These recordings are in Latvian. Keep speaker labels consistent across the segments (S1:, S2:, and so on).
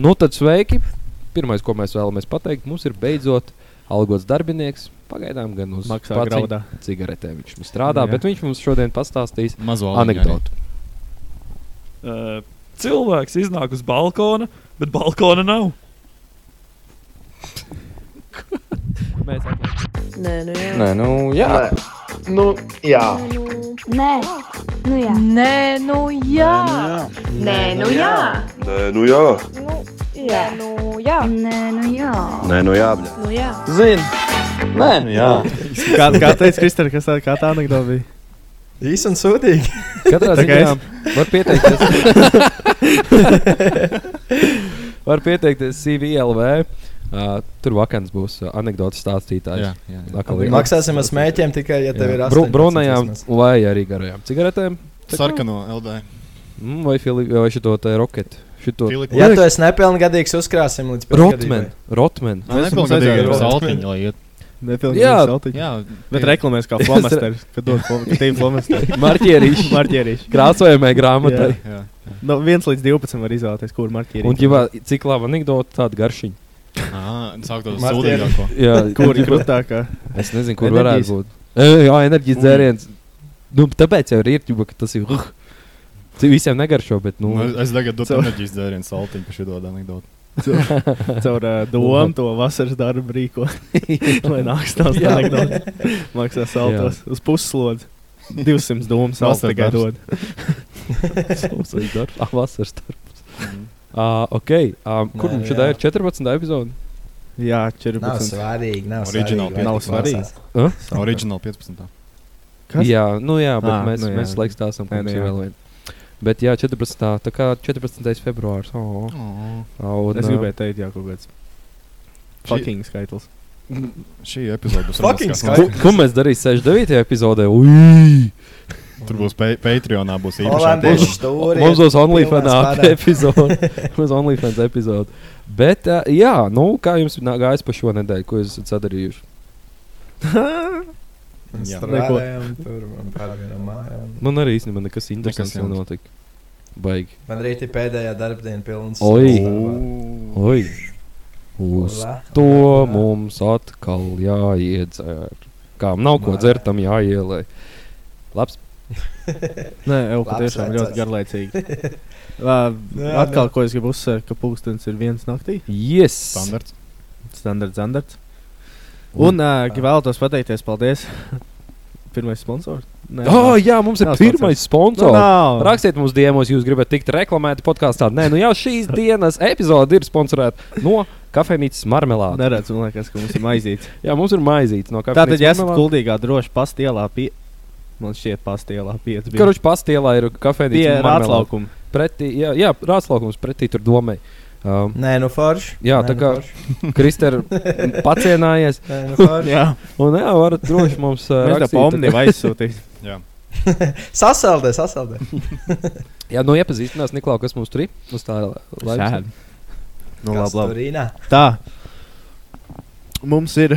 S1: Nu, tad sveiki! Pirmais, ko mēs vēlamies pateikt, mums ir beidzot algots darbinieks. Pagaidām gan uz
S2: Maksā
S1: paciņu
S2: graudā.
S1: cigaretēm viņš strādā,
S2: Jā.
S1: bet viņš mums šodien pastāstīs
S3: Mazo
S1: anekdotu.
S4: Uh, cilvēks iznāk uz balkona, bet balkona nav.
S1: Mēs atliekam.
S5: Nē, nu jā.
S6: Nē, nu jā.
S7: Nu, jā.
S8: Nē, nu jā.
S5: Nē, nu jā.
S8: Nē, nu jā.
S7: Nē, nu jā.
S8: Jā, nu jā. Nē, nu jā.
S7: Nē, nu jā.
S5: Nu jā.
S6: Zini. Nē, nu jā.
S2: Kā, kā teica Kristēna, kas tā, kā tā anekdote bija?
S6: Īsi un sūdīgi.
S1: Katrā ziņā var pieteikties. var pieteikties CVLV. Uh, tur vakants būs uh, anekdotas stāstītājs.
S3: Jā, jā, jā.
S1: Atkal ir-
S6: Maksāsim ar smēķiem tikai, ja tev ir
S1: Bru-
S6: 18.
S1: Brūnajām
S6: vismaz.
S1: vai arī garajām cigaretēm.
S3: Sarkano LD.
S1: Mm, vai, Fili vai šito te roketu. Šito.
S6: Ja tu esi nepilngadīgs, uzkrāsim līdz
S1: Rotman. Rotman.
S3: Nē, nepilngadīgi
S2: uz
S3: saltiņu, lai iet.
S2: Nepilnīgi
S1: Jā.
S2: saltiņi.
S3: Jā,
S2: Bet reklamēs kā flomasteri, kad dod flomasteri.
S1: Marķierīši.
S2: Marķierīši.
S1: Krāsojamai grāmatai.
S3: jā.
S2: No 1 līdz 12 var izvēlēties, kur marķierīši.
S1: Un, ja cik laba anekdote, tāda garšiņa.
S3: Sākot ar.
S1: Jā,
S2: kur ir grūtākā?
S1: Es nezinu, kur
S2: Enerģijas.
S1: varētu būt. E, jā, enerģijas dzēriens. Nu, tāpēc jau ir īrķi, ka tas ir. Uh, visiem negaršo, bet. Nu,
S3: Nu, es tagad dodu
S2: Caur-
S3: enerģijas dzērienu saltiņu par šo anekdotu.
S2: Caur uh, domu to vasaras darbu rīko. Lai nāks tās
S1: Jā.
S2: anekdotes. Maksā saltos uz puslodzi. 200 domu
S3: Vasaras
S2: tikai dod.
S1: Sausais darbs. Ah, vasaras darbs. Uh, ok. Um, kur mums šodien ir 14. epizode?
S2: Jā,
S6: Nav
S2: 14.
S6: svarīgi. Nav
S3: Original
S6: svarīgi,
S2: nav svarīgi.
S6: klausās.
S3: Original 15.
S2: Kas?
S1: Jā, nu jā, bet
S2: Ā,
S1: mēs,
S2: nu jā.
S1: mēs laiks stāstām, ka mums ir vēl viena. Bet jā, 14. Tā kā 14. februārs. Oh,
S3: Oh.
S1: oh,
S2: Es gribēju teikt, jā, kaut kāds fucking skaitlis.
S3: Šī epizode būs
S1: ko mēs darīsim 69. epizodē? Ui!
S3: Tur būs pa Patreonā būs īpaši.
S6: Stūri.
S1: Mums būs OnlyFans epizode. Mums OnlyFans epizode. Bet, uh, jā, nu, kā jums gājis pa šo nedēļu, ko jūs esat sadarījuši?
S6: Strādājām tur par vienam mājām.
S1: Man arī īstenībā nekas interesants
S3: jauns.
S1: nenotika. Baigi.
S6: Man rīt ir pēdējā darbdiena pilns.
S1: Oi. Oi! Uz to mums atkal jāiedzer. Kā nav ko dzert, tam jāielē. Labs.
S2: Nē, jau
S6: vecais.
S2: ļoti garlaicīgi. Atkal, ko es gribu uzsvērt, ka pūkstens ir viens naktī.
S1: Yes!
S3: Standarts.
S2: Standarts, standarts. Un uh, vēlos pateikties, paldies. Pirmais sponsors. Nē,
S1: Oh, jā, mums ir
S2: Nav
S1: pirmais
S2: Nu,
S1: sponsors.
S2: nav.
S1: Rakstiet mums diemos, jūs gribat tikt reklamēti podkāstā. Nē, nu jau šīs dienas epizode ir sponsorēta no kafejnīcas marmelādes.
S2: Neredzu, man liekas, ka mums ir maizīts.
S1: Jā, mums ir maizītes no
S2: Tātad,
S1: kafejnīcas
S2: ja esat kuldīgā, droši pastielā pie... Man šķiet, pastielā pieci. bija.
S1: Karuč pastielā ir kafejnīca marmelāde.
S2: rātslaukuma.
S1: Pretī, jā, jā rātslaukums pretī tur domai. Um,
S6: Nē, nu forši.
S1: Jā,
S6: Nē,
S1: tā
S6: nu
S1: kā-
S6: forši.
S1: Krister pacienājies.
S6: Nē, nu forši.
S2: Jā,
S1: Un jā, varat droši mums uh,
S2: mēs pomni aizsūtīt.
S3: Jā.
S6: Sasaldē, sasaldē.
S1: Jā, nu iepazīstinās Niklau, kas mums tur ir. Uz tā laika.
S2: Nu, labi, labi. Tā. Mums ir.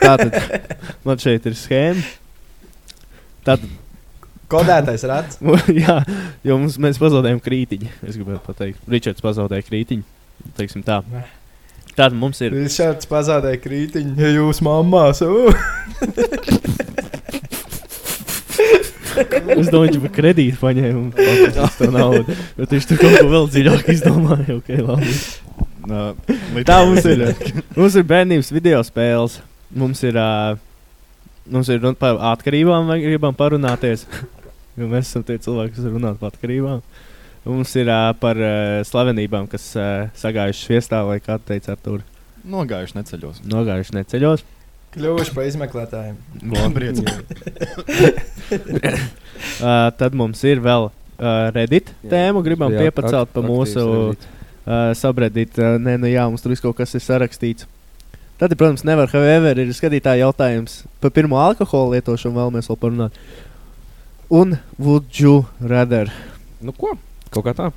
S2: Tātad, man šeit ir schēma. Tātad,
S6: Kodētais rats.
S2: jā, jo mums, mēs pazaudējām krītiņu. Es gribēju pateikt, Ričards pazaudēja krītiņu. Teiksim tā. Tātad mums ir.
S6: Ričards pazaudēja krītiņu, ja jūs mammās.
S2: Es domāju, ka kredītu paņēma un pateicis to naudu. Bet viņš tur kaut ko vēl dziļāk izdomāja. Okay, labi.
S3: Uh,
S2: Tā mums ir. Mums ir bērnības video spēles. Mums ir, uh, mums ir runa par atkarībām, vai gribam parunāties. Jo mēs esam tie cilvēki, kas runā par atkarībām. Mums ir uh, par uh, slavenībām, kas uh, sagājuši sviestā, vai kā teica Artur,
S3: Nogājuši neceļos.
S2: nogājuši neceļos.
S6: Kļuvuši par izmeklētājiem.
S2: Uh, tad mums ir vēl uh, Reddit tēmu, gribam
S1: Jā,
S2: piepacelt pa mūsu uh, subreddit. Uh, nē, nu jā, mums tur viss kaut kas ir sarakstīts. Tad, protams, nevar, however, ir skatītāja jautājums par pirmo alkohola lietošanu, vēlamies vēl parunāt. Un would you rather?
S1: Nu, ko? Kaut kā tā.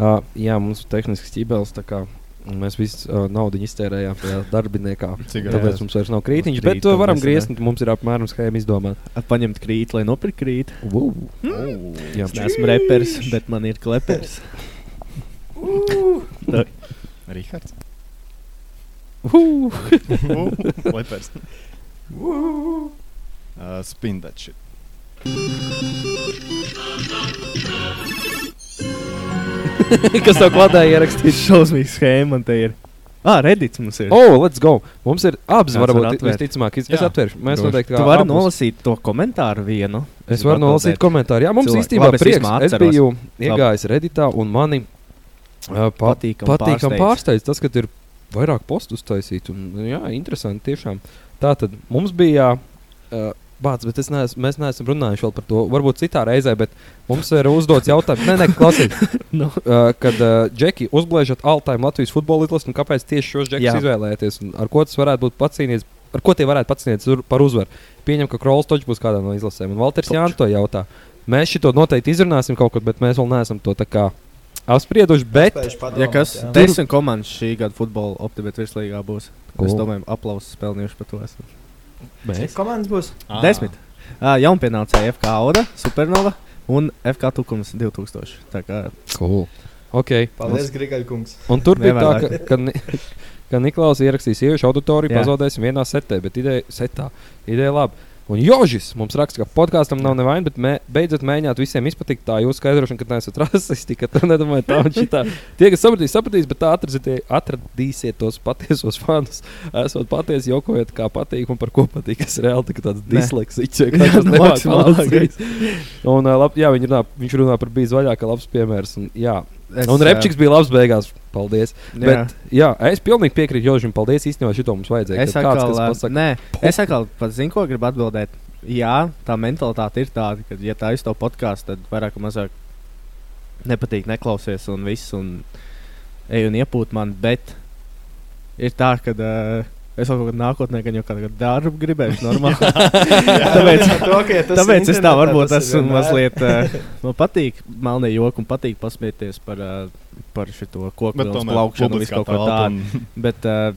S1: Uh, jā, mums ir tehnisks ķībelis. tā kā Mēs visu uh, naudu iztērējām darbiniekā.
S3: Cigaretes.
S1: Tāpēc mums vairs nav krītiņš. Bet
S2: Krīt,
S1: uh, varam griezt, mums ir apmēram schēma izdomāta.
S2: Paņemt krīt, lai nopirkt krīt.
S1: Wow.
S3: Oh.
S1: Jā,
S2: Es neesmu reperis, bet man ir klepers. Tā.
S3: Rihards.
S1: Uh,
S3: Lepers. Uh, spin that shit.
S1: kas tev klātā ierakstīts?
S2: Šausmīgs schēma man te ir. Ah, redīts mums ir.
S1: Oh, let's go! Mums ir abas,
S2: Kāds var
S1: varbūt
S2: atvērt?
S1: visticamāk. Es, es atvēršu. Mēs
S3: Droši.
S1: noteikti
S2: Tu vari
S1: abus.
S2: nolasīt to komentāru vienu.
S1: Es varu nolasīt komentāru. Jā, mums
S2: Cilvēki.
S1: īstenībā
S2: Labi, es
S1: prieks.
S2: vismaz
S1: Es
S2: atceros.
S1: biju iegājis Redditā un mani uh, pa,
S2: Patīkam
S1: patīkam
S2: pārsteidz.
S1: pārsteidz tas, ka ir vairāk postu uztaisīt. Un, jā, interesanti tiešām. Tā tad mums bija. Uh, Bācis, bet es neesmu, mēs neesam runājuši par to. Varbūt citā reizē, bet mums ir uzdots jautājums, nē, nē, klausies.
S2: Nu.
S1: uh, kad uh, Džeki uzblēžat all-time Latvijas futbola izlasi, un kāpēc tieši šos džekus izvēlēties? Ar ko tas varētu būt pacīnīts? Ar ko tie varētu pacīnīties par uzvaru? Pieņem, ka Krols točs būs kādā no izlasēm. Un Valters. Jānis to jautā. Mēs šo noteikti izrunāsim kaut kad, bet mēs vēl neesam to tā kā apsprieduši. Bet
S6: Spējuši
S2: Ja
S6: padomāt,
S2: kas
S6: jā.
S2: desmit komandas šī gada futbola optimizācijas virslīgā būs,
S1: Cool.
S2: es domāju, aplausus pelnījuši par to. Esam.
S1: mēs
S6: Komandas būs.
S3: Ah.
S2: Desmit. Uh, Jaunpienācēja FK Oda, Supernova un FK Tukums 2000. Tā kā
S1: cool. Okay.
S6: Paldies, Grigaļkungs.
S1: Un tur bija tā, ka, ka, Ni- ka Niklaus ierakstīs sieviešu auditoriju, pazaudēsim vienā setē, bet ideja, setā, ideja labi. Un Jožis mums raksta, ka podkāstam nav nevaina, bet mē, beidzot mēģināt visiem izpatikt tā jūsu skaidrošana, ka neesat rasisti, ka tā nedomājat tā un šitā. Tie, kas sapratīs, sapratīs, bet tā atradīsiet, tos patiesos fanus. Esot patiesi jokojot, kā patīk un par ko patīk. Es reāli tā tāds kas
S2: nu,
S1: nemāk
S2: maksimālākais.
S1: palasīt. Un, lab, jā, viņi runā, viņš runā par bijis vaļā, kā labs piemērs. Un, jā,
S2: es,
S1: un Repčiks bija labs beigās. Paldies.
S2: Jā.
S1: Bet, jā, es pilnīgi piekrītu Jožim. Paldies. Īstenībā šito mums vajadzēja.
S2: Es
S1: kāds,
S2: atkal,
S1: kas
S2: ā,
S1: pasaka,
S2: nē, es atkal pat zinu, ko gribu atbildēt. Jā, tā mentalitāte ir tāda, ka, ja tā izsaka podkāstu, tad vairāk vai mazāk nepatīk, neklausies un viss, un ej un iepūt man. Bet ir tā, ka uh, es kaut kādā nākotnē, gan jau kādu darbu gribēju, normāli. tāpēc,
S6: to, ka, ja tas
S2: tāpēc es tā varbūt esmu
S6: vienmēr.
S2: mazliet. Uh, man patīk melnie joki un patīk pasmieties par, uh, par šo koku
S3: Bet
S2: plaukšanu un visu kaut ko tādu.
S3: un
S2: Bet, uh,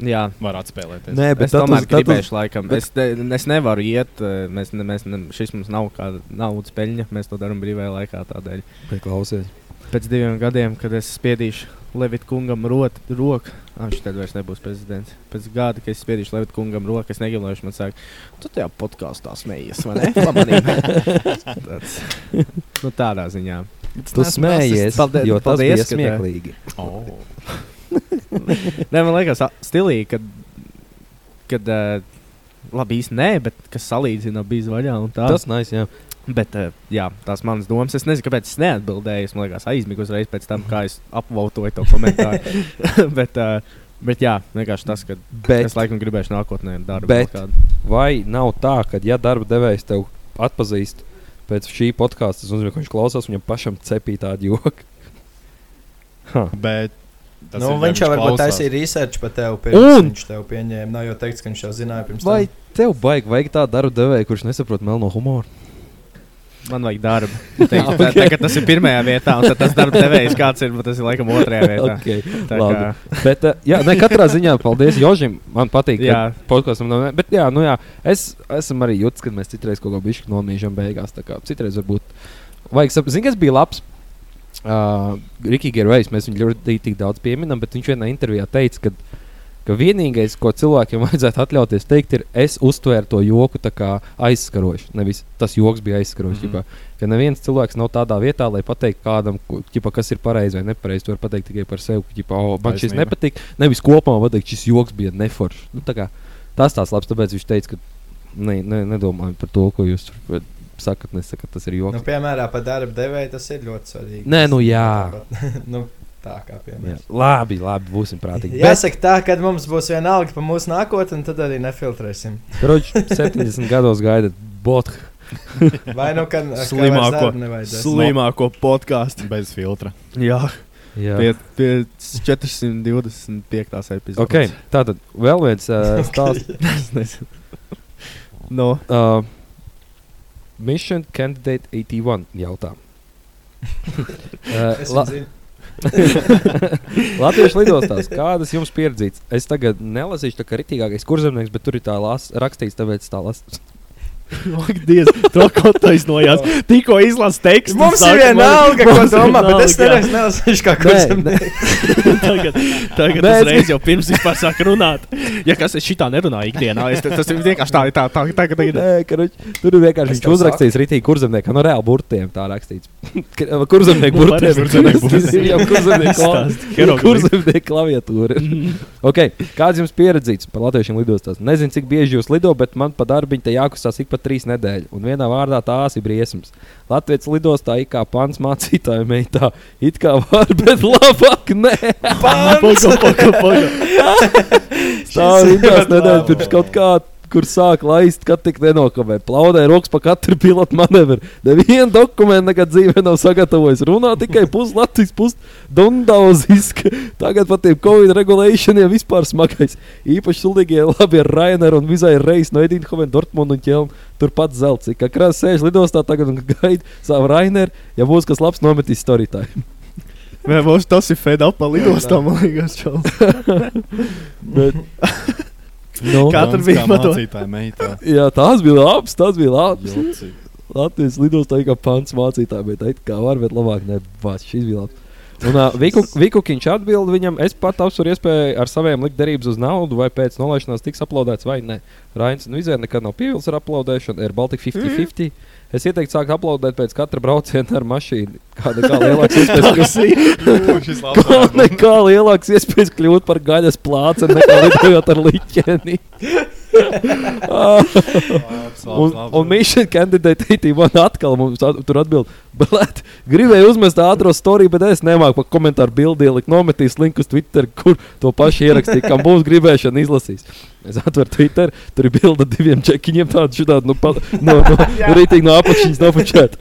S2: jā,
S3: var atspēlēties.
S1: Nē, bet
S2: es tomēr
S1: uz- tad uz-
S2: gribēšu, laikam. Es, te, es nevaru iet, mēs, ne, mēs, ne, šis mums nav kāda naudas peļņa. Mēs to darām brīvajā laikā tādēļ.
S1: Bet klausies.
S2: Pēc diviem gadiem, kad es spiedīšu Levita kungam roku, viņš tad vairs nebūs prezidents. Pēc gada, kad es spiedīšu Levita kungam roku, es negribu, lai viņš man saka, tu tajā podkāstā smējies, vai ne? Pamanīji. Tāds, nu, tādā ziņā.
S1: Tu smējies,
S2: Paldies-
S1: jo tas
S2: paldies,
S1: bija smieklīgi.
S3: Oh.
S2: Nē, man liekas, stilīgi, kad, kad uh, labi īsti nē, bet kas salīdzina bija tā.
S1: Tas nice, jā.
S2: Bet, uh, jā, tās manas domas. Es nezinu, kāpēc es neatbildēju. Es domāju, ka aizmigu uzreiz pēc tam, kā es apvautoju to komentāru. bet, uh, bet, jā, vienkārši tas, ka
S1: Bet
S2: es laikam gribēšu nākotnē darbu.
S1: Vai nav tā, ka ja darba devējs tev atpazīst pēc šī podkāsta, tas nozīmē, ka viņš klausās viņam pašam cepī tādu joku? Ha.
S3: Bet tas
S6: Nu,
S3: ir,
S6: viņš jau varbūt taisīja research par tevi, pirms
S1: Un-
S6: viņš tev pieņēma. Nav jau teikts, ka viņš jau zināja pirms
S1: Vai
S6: tam.
S1: tev baigi vajag tādu darba devēju, kurš nesaprot melno humoru?
S2: Man vajag darbu. Teikt, tā, tā, tas ir pirmajā vietā, un tas darba devējs kāds ir, tas ir laikam otrajā vietā.
S1: Okay.
S2: Kā,
S1: Bet, uh, jā, ne, katrā ziņā paldies Jožim. Man patīk, ka podkāstam nav. Bet, jā, nu jā, es esmu arī jūtis, ka mēs citreiz kaut ko bišķi nomīžam beigās. Citreiz varbūt vajag saprast, zini, kas bija labs. Uh, Rikīgi Gervais, mēs viņu ļoti daudz pieminam, bet viņš vienā intervijā teica, ka, ka vienīgais, ko cilvēkiem vajadzētu atļauties teikt, ir, es uztvēru to joku aizskaroši. Nevis tas joks bija aizskarošs. Mm. -hmm. Ka neviens cilvēks nav tādā vietā, lai pateiktu kādam, ķipa, kas ir pareizi vai nepareizi. Tu vari pateikt tikai par sevi, ka ķipa, oh, man šis
S3: Taisnība.
S1: nepatīk. Nevis kopumā pateikt, šis joks bija neforšs. Nu, tā kā tas tās labs, tāpēc viņš teica, ka ne, ne, nedomājam par to, ko jūs tur sakat, nesakat, tas ir joks.
S6: Nu, piemēram, par darba devēju tas ir ļoti svarīgi.
S1: Nē, nu jā.
S6: nu, tā kā piemēram.
S1: labi, labi, būsim prātīgi.
S6: Jāsaka tā, kad mums būs viena alga par mūsu nākotni, tad arī nefiltrēsim.
S1: Kroč, 70 gados gaidat botu.
S6: Vai nu, ka
S2: Slimāko. slimāko podkāstu.
S3: Bez filtra.
S2: Jā,
S1: Jā.
S2: pie, pie 425. epizodes.
S1: Okay, tātad vēl viens uh, stāsts.
S2: No,
S1: Uh, Mission Candidate 81 jautā. uh, la. Latvijas lidostās, kādas jums pieredzītas? Es tagad nelasīšu tā kā ritīgākais kurzemnieks, bet tur ir tā las, rakstīts, tāpēc tā lasu.
S2: Ak, Dievs, to kotais nojās. Tikko izlasa tekstu.
S6: Mums
S2: saka,
S6: ir viena
S2: man-
S6: alga, ko domā, bet es nereiz nelasīšu kā kursam.
S2: tagad tagad
S1: Nē,
S2: es reiz jau pirms vispār sāku runāt. Ja kas es šitā nerunāju ikdienā, es, tas ir vienkārši tā, tā, tā, tā, tā, tā.
S1: Nē, karuč, tur ir vienkārši viņš uzrakstījis rītīgi kurzemniekam, no reāli burtiem tā rakstīts. Kurzemnieku
S2: Nu,
S1: burtiem.
S3: kurzemnieku
S1: klaviatūra. ok, kāds jums pieredzīts par latviešiem lidostās? Nezinu, cik bieži jūs lido, bet man pa darbiņu te jākustās ik pa trīs nedēļas. Un vienā vārdā tās ir briesmas. Latvijas lidostā ir kā pants mācītāja meitā. It kā var, bet labāk nē.
S2: Poga, poga.
S1: Tā ir tās nedēļas pirms kaut kā. Kur sāk laist, kad tik nenokavē. Plaudē rokas pa katru pilotu manevru. Nevienu dokumentu nekad dzīvē nav sagatavojis. Runā tikai puslatvijas, pusdundauziski. Tagad pat tiem Covid regulēšaniem vispār smagais. Īpaši sulīgie labi ar Rainer un Vizai Reis no Edinhoven, Dortmund un Ķelnu. Turpat zelts. Kā krāsa sēž lidostā tagad un gaida savu Rainer, ja būs kas labs nometīs storytime.
S2: Vai mums tas ir fed up lidostā, man liekas, čals.
S1: Bet, nu,
S2: tur bija
S3: mācītāja meitā.
S1: jā, tās bija labas, tās bija labas.
S3: Jocīgi.
S1: Latvijas lidostā kā pants mācītāji, bet it kā var, bet labāk nebūs. Šis bija labs. Un uh, Viku, Vikukiņš atbild viņam, es pat apsveru iespēju ar saviem likt derības uz naudu, vai pēc nolaišanās tiks aplaudēts vai nē. Rains nu izvēle nekad nav pievilcis ar aplaudēšanu, ir Baltika 50-50. Es ieteiktu sākt aplaudēt pēc katra brauciena ar mašīnu. Kāda kā lielāks iespējas kļūt, kā nekā lielāks iespējas kļūt par gaļas plāci nekā lidojot ar liķeni. Un, un Candidate IT man atkal at, tur atbild, bet gribēju uzmest ātrā storiju, bet es nemāku pa komentāru bildi ielikt, nometīs linku uz Twitter, kur to pašu ierakstīju, kam būs gribēšana izlasīs. Es atveru Twitter, tur ir bilde diviem čekiņiem, tādu šitādu, nu, pa, no, no, rītīgi no apakšas nopučēt.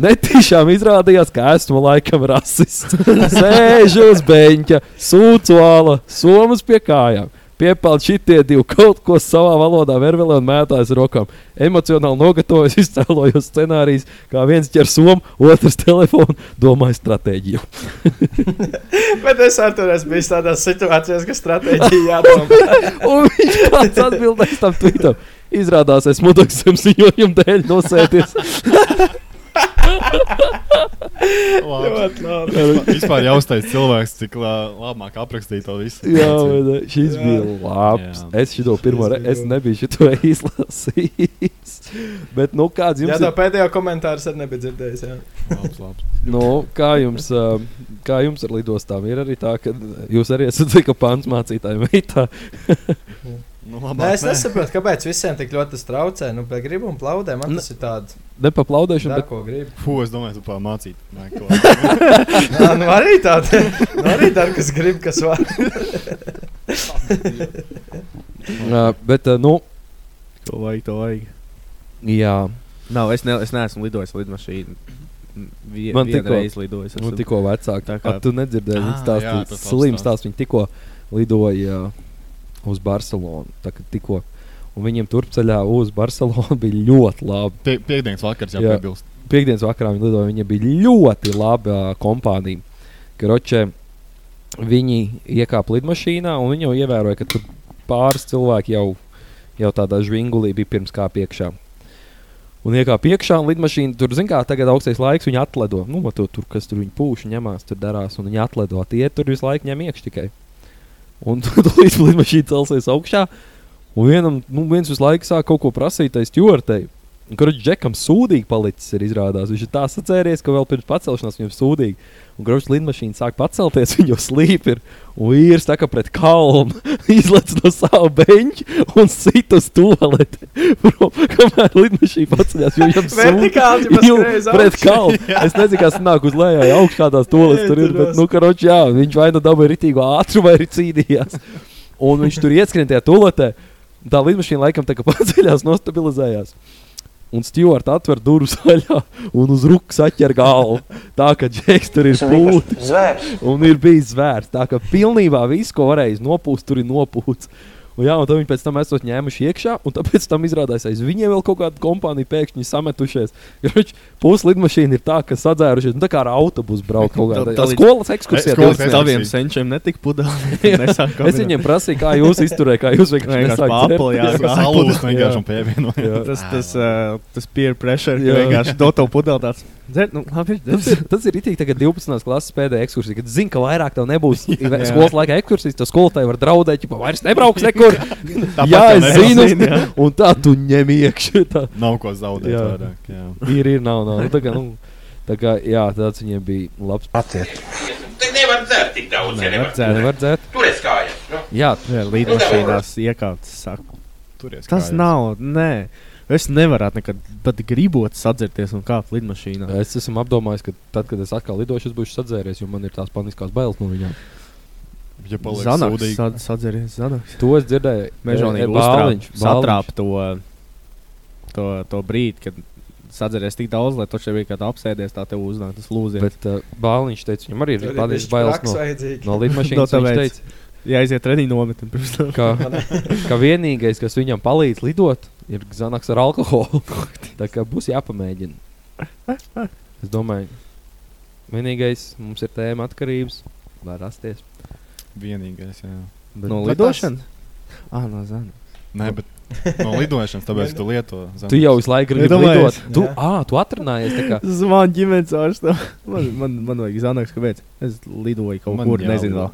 S1: Netīšām izrādījās, ka esmu laikam rasists. Sēžu uz beņķa, sūcu āla, somas pie kājām. Piepeld šitie divi kaut ko savā valodā, vervelē un mētājas rokām. Emocionāli nogatavojos, iztēlojos scenārijus, kā viens ķer somu, otrs telefonu, domāju stratēģiju.
S6: Bet es ar to esmu bijis tādās situācijās, ka stratēģija jādomā.
S1: Un viņš pats atbildēs tam tvītam. Izrādās, es mudaks zem ziņojumu dēļ nosēties.
S3: Ļoti labi. Vispār jāuztais cilvēks, cik labāk aprakstīt to visu.
S1: Jā, ne? šis
S6: Jā.
S1: bija labs.
S3: Jā.
S1: Es šo pirmo reizi, es nebiju šo izlasījis. Bet, nu, kāds
S6: Jā,
S1: jums
S6: tā
S1: ir?
S6: pēdējo komentāru es arī nebiju dzirdējis. Jā.
S3: Labs, labs.
S1: Nu, kā, jums, kā jums ar lidostām? Ir arī tā, ka jūs arī esat pants mācītāji meitā.
S3: Nu,
S6: Nē,
S3: labāk,
S6: es nesaprotu, kāpēc visiem tik ļoti tas traucē. Nu, gribu un plaudē. Man tas ir tāds,
S1: Nepaplaudēšana,
S6: dar,
S1: bet
S6: ko gribu.
S3: Fū, es domāju, tu pamācīt.
S6: Jā, nu arī tāda. Nu, arī dar, kas grib, kas var.
S1: ā, bet ā, nu,
S2: To vajag, to vajag.
S1: jā,
S2: Nav, es, ne, es neesmu lidojis lidmašīnu. Vie,
S1: Man
S2: Man
S1: tikko-
S2: tikko lidojis.
S1: nu,
S2: esmu.
S1: tikko vecāki.
S2: Tā
S1: Kā
S2: kā-
S1: tu nedzirdēji,
S3: Ā,
S1: viņš
S3: jā,
S1: stāstīja, slims
S3: stāsts.
S1: Viņi tikko lidoja uz Barcelonu. Tikko. Un viņiem turpceļā uz Barcelonu bija ļoti labi.
S3: Pie, piekdienas vakars
S1: Jā.
S3: jāpiebilst.
S1: Piektdienas vakarā viņi lidoja. Viņiem bija ļoti laba uh, kompānija. Kroče, viņi iekāpa lidmašīnā un viņi jau ievēroja, ka tur pāris cilvēki jau, jau tādā žvingulī bija pirms kā piekšā. Un iekāpa iekšā, un lidmašīna tur, zināmā mērā, tagad augstais laiks, viņi atlido. Nu, to, tur, kas tur viņi pūš, ņemās, tur darās, un viņi atlido. Tie tur visu laiku ņem iekšā tikai. Un tur līdz lidmašīna celsies augšā, un vienam, nu, viens visu laiku sāk kaut ko prasīt, tai stūrtei. Kurš džekam sūdīgi palicis, ir izrādās. Viņš ir tā sacēries, ka vēl pirms pacelšanās viņam sūdīgi. Un kurš lidmašīna sāk pacelties, viņa jau slīp ir. Un vīrs tā kā pret kalnu izlaiž no sava beņķa un sit uz toaleti. Bro, Kamēr lidmašīna paceļās, viņam
S6: Vertikāli jau
S1: pret kalnu. Es nezinu, kas nāk uz leju, ja augšā kādās toaletes tur ir. Bet, nu, karoč, jā, viņš vai nu dabūja ritīgu ātrumu, vai arī cīnījās. Un viņš tur ieskrien tajā toaletē. Tā lidmašīna laikam tā kā paceļās, nostabilizējās. Un Stjorts atver durvis vaļā un uz rūkstoša atķer galvu. Tā kā džeks tur ir pūtis. Un ir bijis zvērts. Tā kā pilnībā viss, ko varēja nopūst, tur ir nopūsts. Un, jā, un tad viņi pēc tam esot ņēmuši iekšā, un tāpēc tam izrādās, aiz viņiem vēl kaut kāda kompānija pēkšņi sametušies. Pusi lidmašīna ir tā, ka sadzērušies, nu, tā kā ar autobusu braukt kaut kādā
S2: tā-
S1: skolas ekskursijā.
S3: skolas
S1: divas
S2: Taviem senčiem netika pudeli.
S1: Es viņiem prasīju, kā jūs izturējāt, kā jūs vienkārši nesākat
S2: pa apli, jā,
S3: Salūst vienkārši un pievienoja.
S2: Tas, tas, uh, tas peer pressure, ka vienkārši dod to pudeli tāds. Dzert, nu, labi,
S1: Tas ir, tas ir itī, tagad 12. klases pēdējā ekskursija, kad zina, ka vairāk tev nebūs
S2: Jā.
S1: skolas laikā ekskursijas, tad skolotāji var draudēt, ja vairs nebrauks nekur. Jā, es zinu,
S2: Zini, jā.
S1: un tā tu ņem iekšā. Tā
S3: Nav ko zaudēt
S1: Jā.
S3: vairāk. Jā.
S1: ir, ir, nav, nav. Nu, tā kā, nu, tā kā, jā, tāds viņiem bija labs.
S5: Te nevar dzert tik daudz, ja nevar.
S2: Dzert.
S1: Nevar dzert.
S5: Turēs kājas. Nu.
S1: Jā,
S2: Jā, lidmašīnās iekāpts. Saku.
S3: Turies
S2: Tas
S3: kājās.
S2: nav, nē. Es nevaru nekad pat gribot sadzerties un kāpt lidmašīnā.
S1: es esmu apdomājis, ka tad, kad es atkal lidošu, es būšu sadzēries, jo man ir tās paniskās bailes no viņiem.
S3: Ja paliek
S2: Zanaks,
S3: sūdīgi.
S2: sad, sadzeries, zanaks.
S1: To es dzirdēju.
S2: Mežonīgi
S1: E,
S2: uztrauc,
S1: bāliņš,
S2: satrāp to, to, to brīdi, kad sadzeries tik daudz, lai tu šeit bija kādā apsēdies, tā tev uznāk tas lūziens.
S1: Bet uh, Bāliņš teica, viņam arī ir paniskas bailes no, no
S2: No
S1: lidmašīnas.
S2: Tāpēc.
S1: teica,
S2: Ja aiziet treniņu nometni pirms tam.
S1: ka, ka vienīgais, kas viņam palīdz lidot, ir zanaks ar alkoholu. Tā kā būs jāpamēģina. Es domāju, vienīgais mums ir tēma atkarības, var rasties.
S3: Vienīgais, jā.
S1: Bet,
S2: No lidošanas? Ah, no zana.
S3: Nē, bet no lidošanas, tāpēc tu lieto
S1: Tu jau visu laiku gribi lidot. Tu, ah, tu atrunājies.
S2: Zvanu ģimenes ārstam. Man, man, man vajag zanaks, kāpēc. Es lidoju kaut
S3: Man
S2: kur,
S3: jau.
S2: nezinu vēl.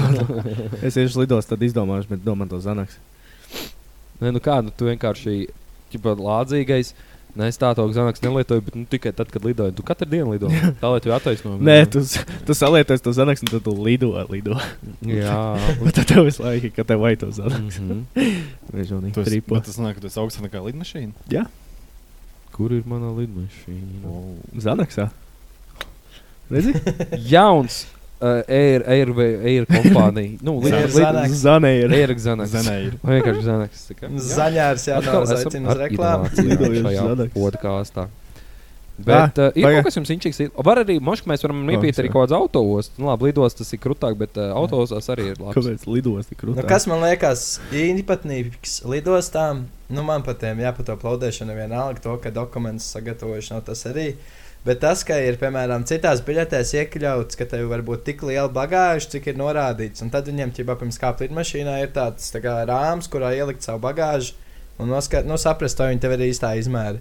S2: es iešu lidos, tad izdomāšu, bet domāju to zanaks.
S1: Nē, nu kā, nu, tu vienkārši ķipa, lādzīgais. Nē, es tādu zanaks nelietoju, bet nu, tikai tad, kad lidoju. Tu katru dienu lido. Tā lai tu attaisno.
S2: Nē, tu, tu salieties to zanaks, un tad tu lido, lido.
S1: Jā.
S2: Un tad tev visu laiku, kad tev vajag to.
S1: Mhm.
S2: Mežonīgi
S3: Tu esi,
S2: tripo.
S3: bet tas nāk, ka tu esi augsts nekā lidmašīna.
S1: Kur ir mana lidmašīna?
S2: Zanaksā. Redzi?
S1: Jauns uh, Air, Air, Air kompānija. Nu,
S6: Air
S1: lid-
S6: Xanax.
S2: Zanē ir.
S1: Air.
S3: Zanēji.
S1: Vai vienkārši.
S6: Zaļārs
S1: Atkal
S6: jānāk
S1: esam
S6: aicina uz reklāmu.
S1: podkāstā. Bet uh, ir kaut kas jums inčīgs. Var arī, mošk, mēs varam
S2: Oh,
S1: iepīt arī
S2: sorry.
S1: kaut kādas autos. Nu, labi, lidos tas ir krutāk, bet uh, autos arī ir labi.
S2: Kāpēc lidos tik
S6: Nu,
S2: krūtī?
S6: kas man liekas īpatnīgs lidostām, nu man pat tiem jā, par to plaudēšanu vienalga to, ka dokumentus sagatavojuši nav tas arī. Bet tas, ka ir, piemēram, citās biļetēs iekļauts, ka tev var būt tik liela bagāža, cik ir norādīts. Un tad viņiem, ja pirms kāpt lidmašīnā, ir tāds tā kā, rāms, kurā ielikt savu bagāžu un noskat, nu, saprast, vai viņi tev ir īstā izmēra.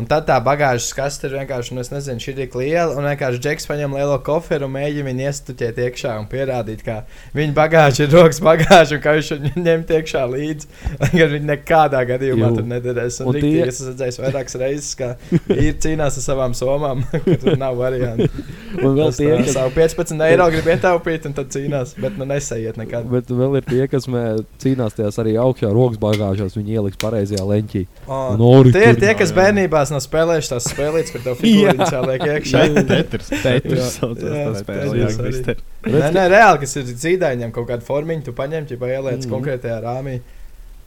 S6: Un tad tā bagāžas kaste ir vienkārši, nu, es nezinu, šī ir tik liela. Un vienkārši džeks paņem lielo koferu un mēģina viņu iestuķēt iekšā un pierādīt, ka viņa bagāža ir rokas bagāža un ka viņš viņu ņemt iekšā līdzi. Lai gan viņi nekādā gadījumā
S1: Jū.
S6: tur nederēs. Un,
S1: Un
S6: un
S1: tie-.
S6: Es esmu redzējis vairākas reizes, ka ir cīnās ar savām somām, ka tur nav variantu.
S1: Un vēl tie, kas,
S6: savu 15 eiro grib ietaupīt un tad cīnās, bet nu nesaiet nekad.
S1: bet vēl ir tie, kas mē, cīnās tajās arī augšā rokas bagāžās. Viņi ieliks pareizajā leņķī.
S6: O,
S1: Un ori
S6: Tie ir tie, kas bērnībās nav spēlējuši tās spēlītas, kur tev figūriņas jāliek iekšā.
S3: Tetris.
S2: Tetris
S6: Jā.
S2: saucās
S6: Jā,
S2: tā spēle.
S6: Tetris
S2: Jā,
S6: arī.
S2: Krister.
S6: Nē, nē, reāli, kas ir zīdaiņiem kaut kāda formiņa, tu paņem, ja ieliec mm. konkrētajā rāmī.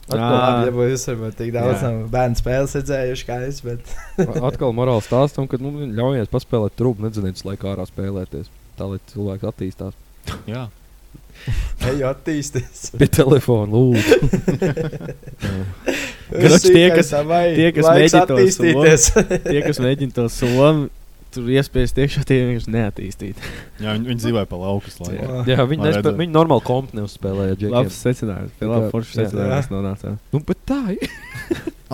S6: Labi, ja jūs esat tik daudz bērnu spēles redzējuši, kā es, bet
S1: Atkal morāli stāstam, ka nu, ļaujies paspēlēt trūku, nedziniet, laikā ārā spēlēties. Tā lai cilvēks attīstās.
S3: Jā.
S6: Eju attīstīties.
S1: Pie telefona lūdzu.
S2: Kroč, tie, kas- tie, kas mēģina to
S6: attīstīties.
S2: Tie, kas mēģina to somu, tur iespiest iekšā, tie vienkārši neattīstīt.
S3: Jā, viņi, viņi dzīvoja pa laukas laiku.
S1: Jā, viņi,
S3: Lai
S1: nespē,
S3: redzētu.
S1: viņi normāli kompu neuzspēlēja.
S2: Labs secinājums. Pie labi
S1: Jā.
S2: foršs
S1: Jā.
S2: secinājums nonācām.
S1: Nu, bet tā ir.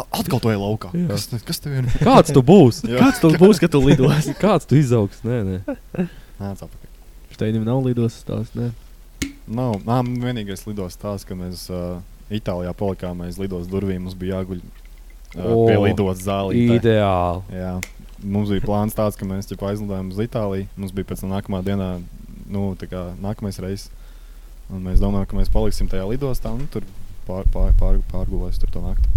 S3: Atkal to ir laukā.
S1: Jā.
S3: Kas, kas tev ir?
S1: Kāds tu būsi?
S3: Jā.
S2: Kāds tas būs, kad tu lidos?
S1: Kāds tu izaugs? Nē, nē.
S3: Nāc apakaļ.
S2: Steinim nav lidos tās, ne?
S3: Nav, nā, vienīgais lidos tās, ka mēs uh, Itālijā palikām aiz lidos durvīm. Mums bija jāguļ uh,
S1: O,
S3: pie lidos zālī.
S1: Ideāli.
S3: Jā. Mums bija plāns tāds, ka mēs ķipa, aizlidojām uz Itāliju. Mums bija pēc tam nākamā dienā, nu, tā kā nākamais reizes. Un mēs domājam, ka mēs paliksim tajā lidostā un tur pār, pār, pār, pārgulēs tur to nakti.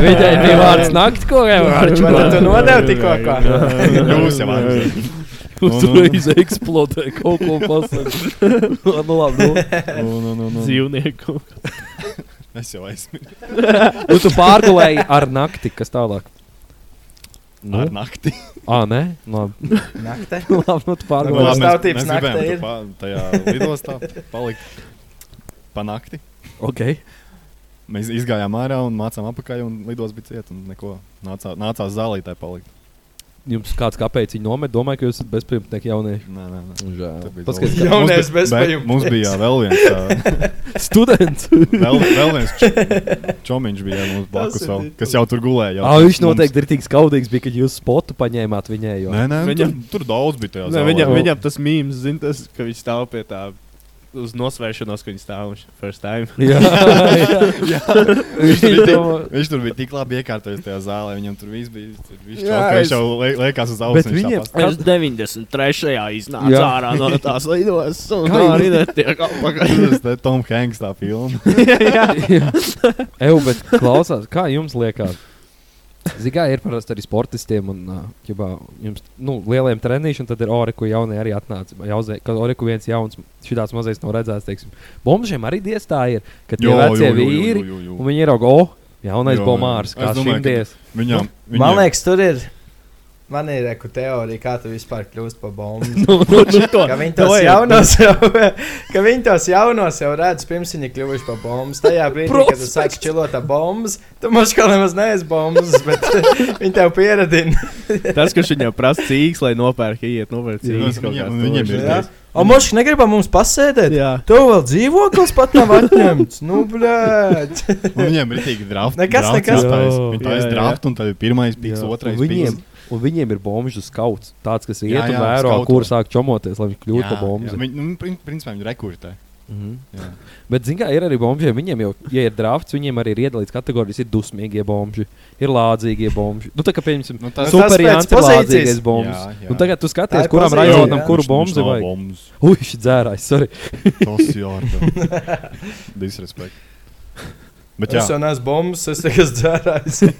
S1: Viņai, bija vārds nakti, ko jau
S6: Vai tad tu nodevi tikko?
S3: Jūs jau esat.
S1: Uzreiz eksplodē kaut ko pasakot. nu, labi, nu.
S3: Nu, nu, nu, nu.
S2: Dzīvnieku.
S3: Es jau aizmirsu.
S1: nu, tu pārgulēji ar nakti, kas tālāk. Nu,
S3: Ar nakti.
S1: ah, nē, labi.
S6: Naktē.
S1: labi nu, tu
S6: Nu,
S1: pārgulēji.
S6: labi.
S3: mēs- mēs gribējām pa- Tajā lidostā palikt. pa nakti.
S1: Okay.
S3: Mēs izgājām ārā un mācām apakaļ, un lidos bija cieta. un neko. Nācā, nācās zālītē palikt.
S1: Jums kāds kāpēc viņi nomet? Domāju, ka jūs esat bezpajumtnieki jaunieši.
S3: Nē, nē, nē.
S1: Žēl.
S3: Zālīte.
S1: kā
S6: Jaunies
S3: Mums bet Mums bija jā, vēl viens. ā,
S1: students.
S3: Vēl, vēl viens č- čomiņš bija jā, mums blakus, vēl, kas jau tur gulēja. jau
S1: Ah,
S3: pirms
S1: viņš noteikti ir tik skaudīgs, bija, kad jūs spotu paņēmāt viņai. Jo.
S3: Nē, nē,
S2: Viņam-
S3: tur, tur daudz bija. tajā
S2: Nē, viņam, viņam tas mīmīms, zina, tas, ka viņš stāv pie tā uz nosvēršanos, ka viņš stāv first time.
S1: Jā, jā.
S3: Viņš tur, tik, viņš tur bija tik labi iekārtojis tajā zālē. Viņam tur viss bija. Tur viss
S2: Jā,
S3: čau,
S2: es-
S3: viņš jau lie- liekas uz
S1: Bet
S3: auss.
S1: viņiem-
S2: Es 93. iznācu
S1: Jā.
S2: ārā no tās lidos,
S1: Kā
S2: arī netiek apakaļ.
S3: Tas ir Tom Hanks tā filma.
S1: Eju, bet klausās, kā jums liekas? Zinām, ir parasti arī sportistiem, un ģibā, jums, nu, lieliem treniņiem, tad ir ore, ko jaunie arī atnāca. Jauzē, kad ore, ko viens jauns, šitās mazais nav redzēts, teiksim, bombžiem arī diestā ir, ka tie
S3: Jo,
S1: vecie
S3: jo, jo, jo,
S1: vīri,
S3: jo, jo.
S1: un viņi ir augo, oh, jaunais bomārs, kā
S3: ka
S1: šimties.
S3: Viņam,
S6: Nu, Man liekas, tur ir. Man ir reku teorija, kā tu vispār kļūsi par bombu.
S1: Nu, nu, nu, to.
S6: Ka viņi tos jaunos jau, ka viņi tos jaunos jau redz, pirms viņi kļuvuši par bombu. Tajā brīdī, kad tu sāc čilot ar bombas, tu mums kā nemaz neesi bombas, bet viņi tev pieradina.
S2: Tas, kurš viņam prasa cīks, lai nopērk, iet nopērk cīks.
S3: viņam- viņam ir
S6: Jā. O, mošs negribam mums pasēdēt.
S2: Jā.
S6: Tev vēl dzīvoklis pat nav atņemts. Nu, blēd.
S3: Un viņiem ir tik draft.
S6: Nekas, nekas.
S3: Viņi tā ir
S2: jā, jā.
S3: draft, un tad ir pirmais piks, otrais piks.
S1: Un viņiem ir bombuļu skauts. Tāds, kas iet
S3: Jā,
S1: un
S3: jā,
S1: vēro,
S3: skauto.
S1: kur sāk čomoties, lai viņš kļūtu par bombu.
S3: Viņi, nu, prin- principā viņi rekurtē.
S1: Mhm.
S3: Jā.
S1: Bet, zināmā mērā, ir arī bombuļi. Viņiem jau, ja ir drafts, viņiem arī ir iedalīts kategorijas. Ir dusmīgie bombuļi, ir lādzīgie bombuļi. Nu, tā kā, pieņemsim,
S3: Nu,
S6: Nu,
S3: tas
S1: super jānis
S6: pozīcijas.
S1: lādzīgais bombs. Un tagad tu skaties,
S6: ir
S1: kuram rajonam, kuru bombu vajag.
S3: bombs.
S1: Ui, šis dzērājs, sorry.
S3: Tas jārda. Disrespect. Bet jā,
S6: Es jau neesmu bombas, es tikai dzērājis.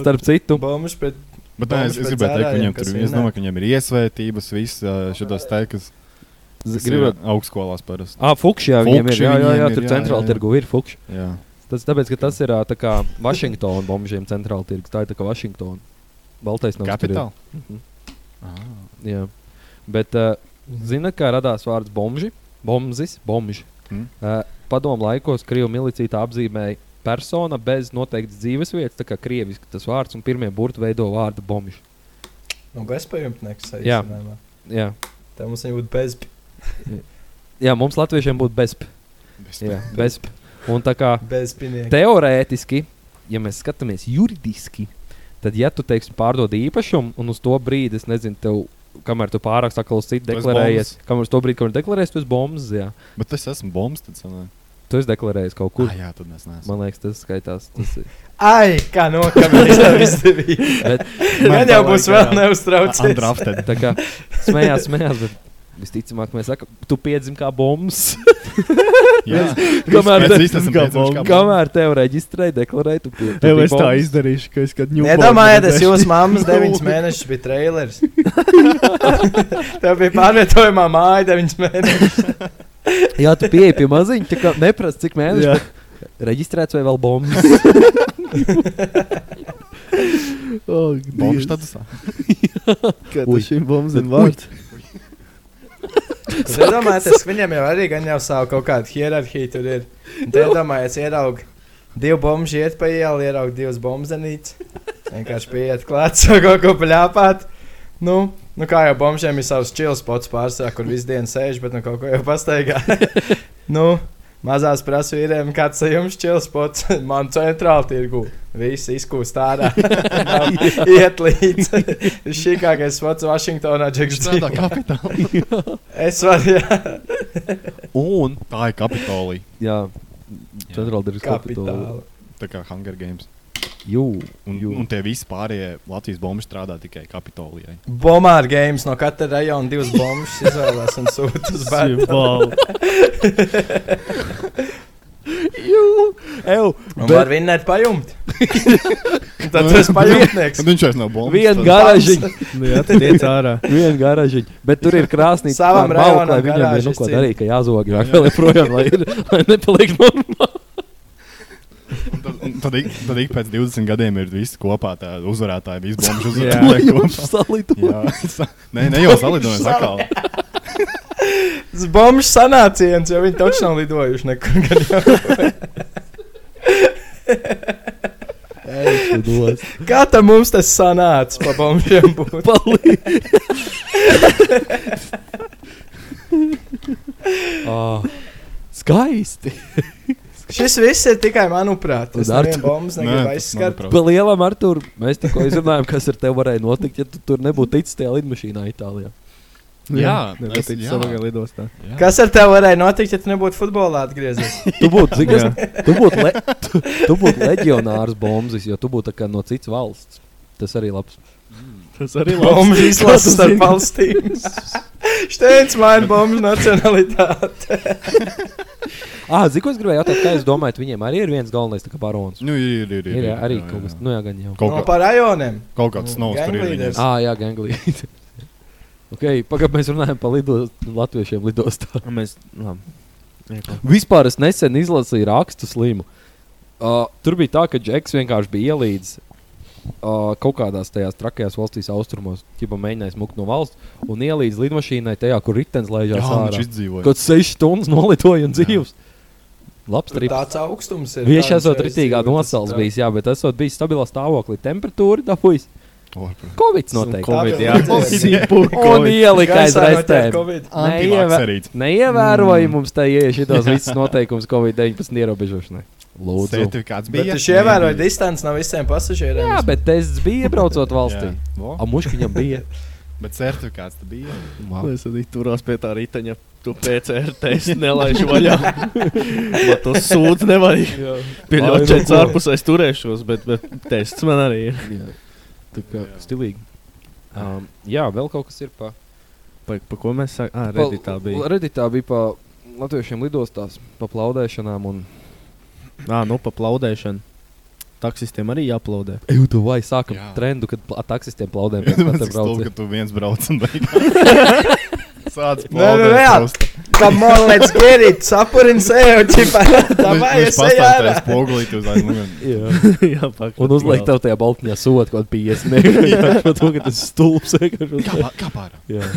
S1: Starp citu,
S6: bombas pret.
S3: bet nē, es, es gribēju teikt,
S6: kas
S3: tur
S6: ir
S3: es domāju, ka viņiem ir iesvētības, viss šitos teikas.
S1: gribat.
S3: augstskolās parasti.
S1: Ah, fukši, jā, viņiem ir. Jā, jā, jā, tur centrāla tirgu ir fukši.
S3: Jā.
S1: Tas tāpēc, ka tas ir tā kā Vašingtona bombžiem centrāla tirgus. Tā ir tā kā Vašingtona. Baltais nav
S3: Kapitāla.
S1: Mhm.
S3: Ah.
S1: Jā. Bet, uh, zina, kā radās vārds bombži? Bombzis, bombži.
S3: Mm.
S1: Uh, padomu laikos Krievijas milicija apzīmēja persona bez noteiktas dzīves vietas, tā kā krieviski tas vārds, un pirmie burti veido vārdu bombži.
S6: Nu, bezpajumtnieks.
S1: Jā.
S6: saīsinājumā.
S1: Jā.
S6: Tā mums jau būtu bez.
S1: Jā, mums latviešiem būtu bezp. Jā, bezp. Un tā kā teorētiski, ja mēs skatāmies juridiski, tad, ja tu teiksim, pārdod īpašumu, un uz to brīdi, es nezinu, tev, kamēr tu pārāks atkal uz citu deklarējies, kamēr uz to brīdi, kamēr deklarējies, tu esi bombs. Jā.
S3: Bet es esmu bombs. Tad sanāk.
S1: Tu esi deklarējis kaut kur.
S3: Ah, jā, tad es neesmu.
S1: Man liekas, tas skaitās. Tas ir.
S6: Ai, kā nokavēties tev izdevīgi.
S1: Bet,
S6: Man jau būs vēl neuztraucies.
S1: Tā kā smējās, smējās, bet visticamāk, mēs sakām, tu piedzim kā bombs.
S3: Jā,
S1: Kamēr
S3: mēs
S1: te-
S3: visi esam
S2: kā
S3: bombs.
S1: Kamēr tev reģistrēja, deklarēja, tu piedzim.
S2: Jau es tā izdarīšu, ka es kad ņūpu.
S6: Iedomājieties, jūsu mammas 9 mēnešus bija trailers. Tev bija pārvietojumā māja 9 mēnešus.
S1: Jā, tu pieeji pie maziņa, tā kā neprasa, cik bet Reģistrēts vai vēl bombs?
S2: Oh,
S3: Bombs statusā.
S2: Šim bombam
S1: Bet
S2: vārds.
S6: Tad iedomājieties, ka viņiem jau arī gan jau savu kaut kādu hierarhiju tur ir. Tad iedomājieties, ieraug divu bombu iet pa ielu, ieraug divas bombzenītes. Vienkārši pieiet klāt, sāk kaut ko pļāpāt. Nu, nu kā jau bombžiem ir savs čils pots pārsvarā, kur visu dienu sēž, bet nu kaut ko jau pastaigā. nu, mazās prasa vīriem, kāds ir jums čils pots, man centrāli tirgu. Visi izkūst ārā. Iet līdz. Šīkākais spots Vašingtonā, Džeks.
S3: Strādā kapitālā.
S6: Es varu, jā.
S1: Un,
S3: Tā ir kapitolija.
S1: jā, centrāla tirgus kapitāla.
S6: Kapitāli.
S3: Tā kā Hunger Games.
S1: Jū,
S3: Un,
S1: jū.
S3: un tie visi pārējie Latvijas bombi strādā tikai kapitolijai.
S6: Bombāra games no katra rajona divas bombas izvēlās un sūta uz bērnu.
S2: Simbolu.
S1: Jū, ew,
S6: Un
S1: bet-
S6: var vinnēt pajumt. Un Tad tas pajumtnieks.
S3: Un viņš vairs nav bombs.
S1: Vienu garāžiņu,
S2: Nu, jā, tad iet ārā.
S1: vienu garāžiņu. Bet tur ir krāsnīca.
S6: Savam rajonam
S1: viņam ir nu, ko darīt, ka jāzog. Jā, vēl joprojām, lai, ir, lai nepaliek normāli.
S3: Un Tad, un tad, ik, tad ik pēc 20 gadiem ir visi kopā tā uzvarētāji, visi bombi
S2: Jā.
S3: uzvarētāji. kopā.
S1: Salīdzinājums.
S3: Jā, sa- Nē, ne jau salidojums atkal.
S6: Tas bombas sanāciens, jo viņi taču nav lidojuši nekur. Kā tam mums tas sanāca pa bombžiem būt?
S1: oh, skaisti.
S6: Šis viss ir tikai manuprāt. Tas
S1: ar
S6: nevienu bombas
S3: Nē,
S6: negrib
S3: tas
S6: aizskart.
S1: Pa lielam ar tur mēs tikko izrunājām, kas ar tevi varēja notikt, ja tu tur nebūtu ticis tajā lidmašīnā Itālijā.
S3: Jā, es-
S2: nepatīk
S3: jā.
S2: savā lidostā.
S3: Jā.
S6: Kas ar tevi varēja notikt, ja tu nebūtu futbolā atgriezies?
S1: Tu būtu, būtu, le, tu, tu būtu leģionārs bombas, jo tu būtu no citas valsts. Tas arī labs.
S2: Tas arī
S6: Bombas
S2: Kā
S6: izlases starp valstīm. Steins maina bombas nacionalitāti.
S1: Ah, zini, ko es gribēju jautāt, kā jūs domājat, viņiem arī ir viens galvenais barons?
S3: Nu, ir, ir, ir,
S1: Ir jā, arī
S3: jā,
S1: kaut
S3: jā.
S1: kas, nu jā, gan jau.
S3: Kaut,
S6: No,
S3: kā,
S6: par rajoniem.
S3: kaut kāds ir.
S6: Ganglīders.
S3: viņiem.
S1: Ah, jā, ganglī. okay, Pagaidām mēs runājam par lido, latviešiem lidostā.
S2: Mēs, labi. Iekla.
S1: Vispār es nesen izlasīju rakstu slimu. Uh, tur bija tā, ka Džeks vienkārši bija ielīdzis uh, kaut kādās tajās trakajās valstīs, austrumos, jau mēģinājis mukt no valsts un ielīdzis lidmašīnai tajā, kur ritenis
S3: Jā,
S1: laižās
S3: viņš
S1: ārā.
S3: izdzīvoja.
S1: Kaut 6 stundas nolidoja un dzīvs. Labs
S6: Tur
S1: trips.
S6: tāds augstums ir.
S1: Viņš esot ritīgā nosals bijis, jā, bet esot bijis stabilā stāvoklī. Temperatūra dabūjis. Covid noteikti.
S2: Covid,
S6: Tā
S2: jā. Sipu,
S1: Un
S2: Covid.
S1: ielika aiz restēm.
S6: Covid.
S1: Neievē-
S3: Antivakcerīts.
S1: Neievēroja mums te iešitos visus noteikumus Covid-19 ierobežošanai. Lūdzu.
S3: Certifikāts
S6: Bet
S3: bija.
S6: viņš ievēroja distanci no visiem pasažieriem.
S1: Jā, bet tests bija iebraucot valstī.
S3: Jā. Vo.
S1: A muškiņam bija.
S3: Bet certifikāts tā bija.
S1: Wow.
S2: Es arī turās pie tā riteņa. Tu PCR testu nelaiž vaļā. Man to sūdz nevajag. Pie
S1: ko?
S2: ārpusē es turēšos, bet, bet tests man arī ir.
S1: Jā. Tā kā stilīgi. Um, jā, vēl kaut kas ir pa.
S2: Pa, pa ko mēs sakām? Ah, redītā bija.
S1: Reditā bija pa latviešiem lidostās, pa plaudēšanām un.
S2: Ah, nu pa plaudēšanu. Taksistiem arī jāplaudē.
S1: Eju, tu vai sākam
S3: Jā.
S1: trendu, kad pla- taksistiem plaudēm pēc katra
S3: cik stulbi,
S1: brauciena.
S3: ka tu viens brauc un beigās. Sāc
S6: Nē, nu, jā. Come on, let's get it. Sapurin sev, ķipā. Davai, es eju ārā.
S3: Spogulīt uz aizmugurē.
S1: Jā.
S2: Jā, pak.
S1: Un uzliek tev tajā baltņā sodu kaut kādu 50 mega. Par to, ka tas stulbs. vienkārši
S3: Kā,
S1: uzliek.
S3: pā- kā pārā?
S1: Jā,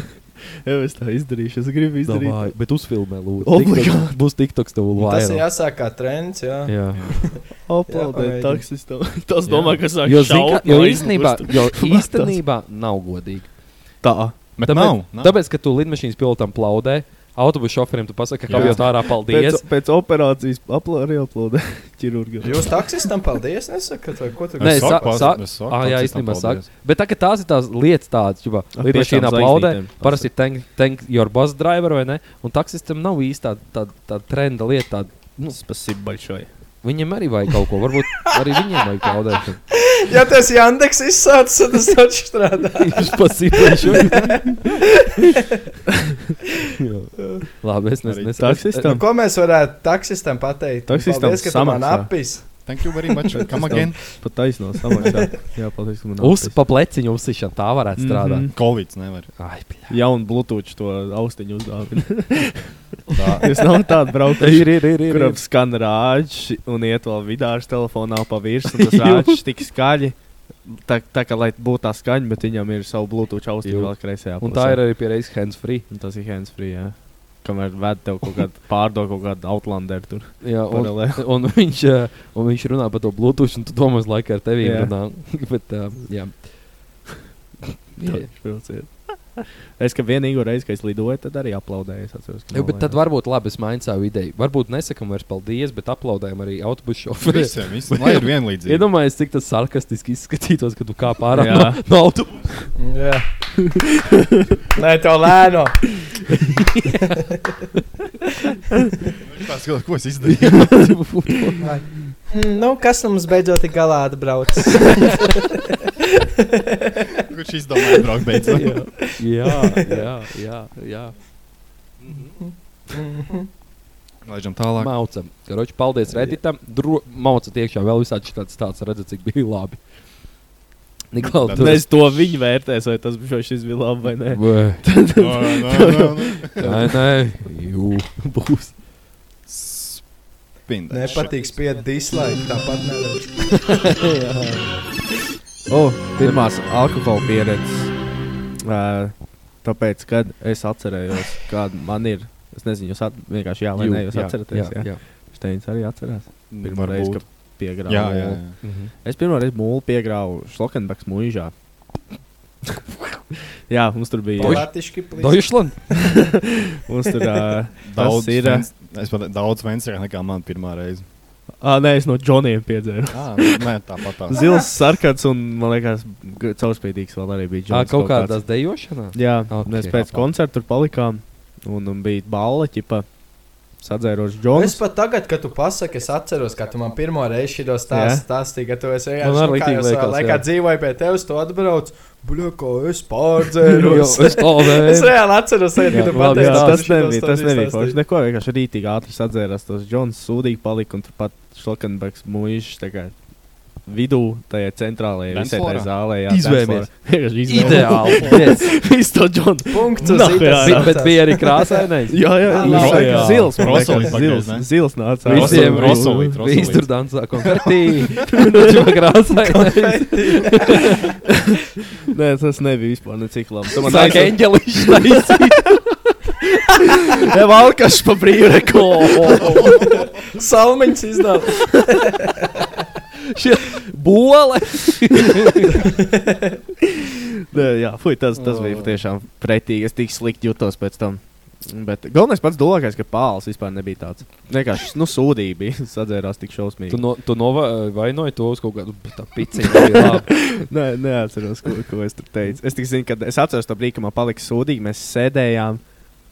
S2: Jā, es tā izdarīšu. Es gribu izdarīt.
S1: Davai, bet uzfilmē, lūdzu.
S2: Obligāti.
S1: TikToks- Būs TikToks tev
S6: Tas ir jāsāk kā trends, jā.
S1: Jā.
S2: Aplaudēt taksistam. Tas domā, ka sāk
S1: Jo,
S2: šaut
S1: jo īstenībā, jo īstenībā nav godīgi.
S2: Tā.
S3: Bet
S1: Tāpēc,
S3: nav. nav.
S1: tāpēc, ka tu lidmašīnas pilotam plaudē, autobusu šoferim tu pasaki, ka jau tā ārā paldies.
S2: Pēc, pēc operācijas arī aplaudē ķirurgam.
S6: Jūs taksistam paldies, nesakat, ko tu
S1: gribi?
S3: Nē,
S1: saka,
S3: saka, saka,
S1: ah, jā, īstenībā saka. Bet tā, tās ir tās lietas, tādas, kā
S2: ah,
S1: lidmašīnā
S2: aplaudē,
S1: parasti ir tank, tank your bus driver vai ne, un taksistam nav īsti tāda tā, tā trenda lieta. Tāda, nu,
S2: Spasība baļšoja
S1: viņam arī vajag kaut ko, varbūt arī viņiem vajag plaudēšanu.
S6: Ja tas Jandeks izsauc, tad tas taču strādā.
S1: Viņš pasīpēšu. Labi, es nezinu.
S2: taksistam?
S6: Nu, ko mēs varētu taksistam pateikt?
S2: Taksistam
S6: Paldies, ka tu man apis.
S3: Thank you very much. Come again.
S2: Pat samaksā. Jā, paldies,
S1: Uz pa pleciņu uzsišana tā varētu strādāt.
S2: Mhm.
S3: Covid nevar.
S1: Ai, bļā.
S2: Jaunu Bluetooth to austiņu uzdāvina.
S3: Tā.
S2: Es nav tādu braucu.
S1: Ir, ir, ir. ir,
S2: Kuram
S1: ir.
S2: skan rāģis un iet vēl vidārs telefonā pa virsmu. Tas rāģis tik skaļi. Tā, tā kā lai būtu tā skaņa, bet viņam ir savu Bluetooth austiņu vēl kreisajā
S1: Un tā ir arī pie reizes hands free.
S2: Un tas ir hands free. Jā. Kamēr ved tev kaut kādu pārdod kaut kādu outlanderu tur.
S1: Jā, un, un, viņš, un viņš runā par to Bluetooth, un tu domā, ka ar tevi runā. Bet, uh, jā. jā.
S2: Brauciet. Es ka vienīgo reizi, kad es lidoju, tad arī aplaudēju. Es atceros,
S1: Jā, bet tad varbūt labi es mainu savu ideju. Varbūt nesakām vairs paldies, bet aplaudējam arī autobusu šoferiem.
S3: Visiem, visiem. Lai ir vienlīdzīgi.
S1: Iedomājieties, cik tas sarkastiski izskatītos, kad tu kā pārāk no, no autobusa.
S6: Nē, tev lēno.
S3: Pats, ko- Ko es izdarīju?
S6: Nu, kas mums beidzot ir galā atbrauc?
S3: Kurš izdomāja braukt beidzot?
S1: jā, jā, jā, jā.
S3: Laižam tālāk.
S1: Maucam. Karoči, paldies Redditam. Maucat iekšā vēl visādi tāds tāds, redzat, cik bija labi. Niklaus, tu
S2: Mēs to viņi vērtēs, vai tas bija šis bija labi vai nē.
S1: Vai,
S3: No, no, no, no.
S1: Nē, nē, jū, būs.
S3: Spindēs.
S6: Nepatīk spiest dislike, tāpat nevar.
S2: O, pirmās alkohola pieredzes. Uh, Tāpēc, kad es atcerējos, kāda man ir, es nezinu, jūs at, vienkārši jā vai
S1: Jū,
S2: nē, jūs
S1: jā,
S2: atceraties.
S1: jā, jā.
S2: Steins arī atcerās. Pirmā reize, kad piegrāvu.
S3: Jā, jā, jā.
S1: Mhm.
S2: Es pirmo reizi mūlu piegrāvu Šlokenbeks mūžā. jā, mums tur bija.
S1: Deutschland.
S2: Mums tur uh,
S3: Daudz,
S2: ir.
S3: vens- es pat daudz vensrāk nekā man pirmā reize.
S2: Ah, nē, es no Džoniem piedzēru.
S3: Ah, nē, tāpat tā.
S2: Zils, sarkans un, man liekas, caurspīdīgs vēl arī bija. Džons
S1: kaut
S2: kāds.
S1: kādās dejošanā.
S2: Jā,
S1: Ok.
S2: okay. mēs pēc koncerta tur palikām. Un, un bija balva, ķipa, sadzērošs Džons.
S6: Es pat tagad, kad tu pasaki, es atceros, ka tu man pirmo reizi šo stāstu stāstīji, ka tu esi vienkārši nu, kā jau savā laikā
S1: jā.
S6: dzīvoju pie tevis, tu atbrauc. Bļa, ko es
S1: Jo,
S6: pārdzēros.
S1: es to
S6: Es
S1: vēlu.
S6: reāli atceros, kad tu pateici, ka
S2: tas nebija, tas nebija forši. Neko vienkārši rītīgi ātri sadzērās. Tas Džons sūdīgi palika un turpat Šlokenbergs mūžs vidū, tajā centrālajā visai tajā zālē.
S1: Izvēmies. Ideāli. Yes.
S2: Viss to Džons.
S6: Punkts itas
S2: jā, jā.
S1: Bet bija arī krāsainais.
S2: Jā, jā,
S6: Jā,
S2: jā.
S6: labi.
S2: Zils,
S3: Rosolīt
S2: zils, zils nāca.
S1: Visiem
S3: Rosolīt.
S1: Visi tur dansā konfetti. Viņš krāsainais.
S2: Nē, tas nebija vispār necik labi. Tu man
S1: Sāk eņģelišķi.
S2: Jā, valkašs pa brīvreku.
S6: Salmiņas izdevums.
S1: Šie Bole.
S2: Nē, jā, fuj, tas, tas bija patiešām pretīgi. Es tik slikti jutos pēc tam. Bet galvenais pats dolākais, ka pāls vispār nebija tāds. Vienkārši, nu, sūdīgi bija. Sadzērās tik šausmīgi.
S1: Tu, no, tu novainoji to uz kaut kādu piciņu.
S2: Nē, neatceros, ko, ko es tur teicu. Es tikai zinu, ka es atceros to brīdi, kad man palika sūdīgi. Mēs sēdējām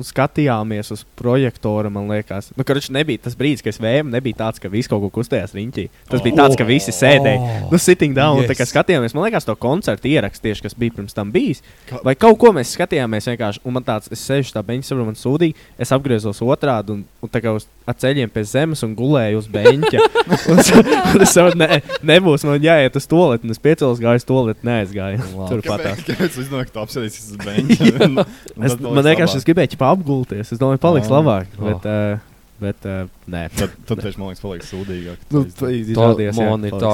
S2: skatījāmies uz projektoru. Man liekas, nu, viņš nebija tas brīdis, kad es vēju, nebija tāds, ka viss kaut ko kustējās riņķī. Tas bija tāds, ka visi sēdēja. Nu, sitting down, yes. tā kā skatījāmies, man liekas, to koncertu ierakstu tieši, kas bija pirms tam bijis. Vai kaut ko mēs skatījāmies vienkārši, un man tāds, es sēžu tā beņķa, saprotu, man sūdīgi, es apgriezos otrādi un, un tā kā uz ar ceļiem pie zemes un gulēju uz beņķa. un, un es saprotu, ne, nebūs man jāiet uz to lietu, un es piecēlos gāju uz to lietu, neaizgāju. Turpat tā.
S3: Kāpēc es domāju, ka tu apsēdies uz beņķa?
S2: Es, man vienkārši es gribēju apgulties. Es domāju, paliks
S3: Ah.
S2: labāk.
S1: Oh.
S2: Bet, uh, bet uh, nē.
S3: Tad, tad tieši man liekas, paliks sūdīgāk.
S2: Nu, tā
S1: ir tā,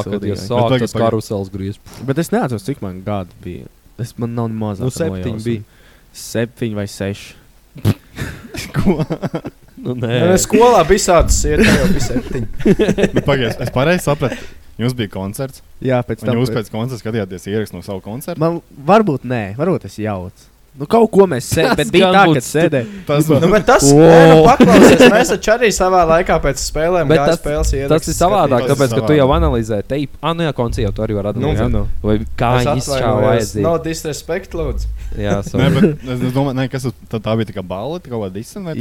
S1: ka sākat
S3: tagad-
S1: tas karusels griezt.
S2: Bet es neatceros, cik man gadi bija. Es, man nav nemaz
S1: Nu, septiņi bija.
S2: Septiņi vai seši.
S3: Ko?
S1: Nu,
S6: Nē,
S1: nē,
S6: skolā bija sācis iet, jau bija.
S3: Nu, Pagaidiet, es pareizi sapratu. Jums bija koncerts.
S2: Jā, pēc
S3: Un
S2: tam.
S3: jūs pēc koncerta skatījāties ierakstu no savu koncertu.
S2: Man varbūt nē, varbūt es jaucu. Nu, kaut ko mēs sēdējām, bet bija tā,
S1: būtu
S2: ka sēdējām.
S3: Tas
S6: Nu, bet tas, nē, nu, paklausies, mēs taču arī savā laikā pēc spēlēm
S1: Bet tas-
S6: spēles
S1: tas
S6: ierakstus
S1: ir savādāk,
S3: Tas
S1: tāpēc, ka tu jau
S3: savādāk.
S1: analizē teipu. Ah, nu jā, konci jau tu arī vari
S6: Nu,
S1: analizēt.
S2: nu.
S1: Vai kā izšāva
S6: atvainojos.
S1: vajadzīgi.
S6: No disrespect, lūdzu.
S1: Jā,
S3: Nē,
S1: sorry.
S3: bet es, domāju, ne, kas tas, tā, tā bija tā kā balva, tā kā disena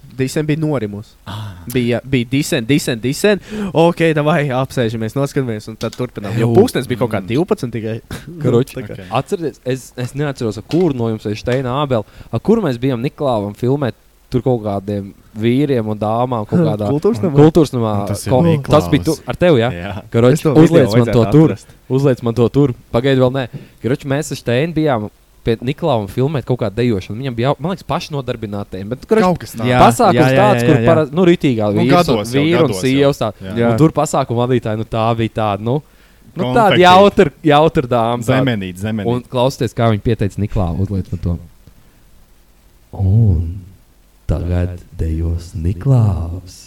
S2: Jā.
S3: bija vienkārši?
S2: Disen bija norimus. Bija, disen, disen, disen. Ok, vai apsēžamies, noskatāmies, un tad turpinām. Jo pūkstens bija kaut kā 12 tikai. Kā-
S3: Okay.
S1: Atcerieties, es, es neatceros, ar kuru no jums ir Steina Ābela, ar kuru mēs bijām Niklāvam filmēt. Tur kaut kādiem vīriem un dāmām kaut kādā
S2: Kultūras namā?
S3: tas
S1: ko- tas bija tu, ar tevi, jā?
S3: Jā.
S1: Karoči, uzliec man to
S2: vajadzētu
S1: tur.
S2: atrast.
S1: Uzliec man to tur. Pagaidiet, vēl nē. Karoči, mēs ar Steinu bijām pie Niklāva filmēt kaut kādu dejošanu. Viņam bija, man liekas, pašnodarbinātiem. Bet, karoči,
S3: Kaut kas tāds.
S2: Jā.
S1: pasākums
S2: jā,
S1: tāds,
S2: jā,
S1: kur
S2: jā.
S1: parasti, nu, rītīgā
S3: Nu,
S1: vīrs, un, vīri un sievas.
S3: Jā.
S2: Jā.
S1: Un tur pasākuma vadītāji, nu tā bija tāda, nu, nu tāda jautra, jautra dāma. tāda.
S3: Zemenīt,
S1: Un
S3: zemenīt.
S1: klausieties, kā viņi pieteica Niklāvu uzliet man to. Un tagad dejos Niklāvs.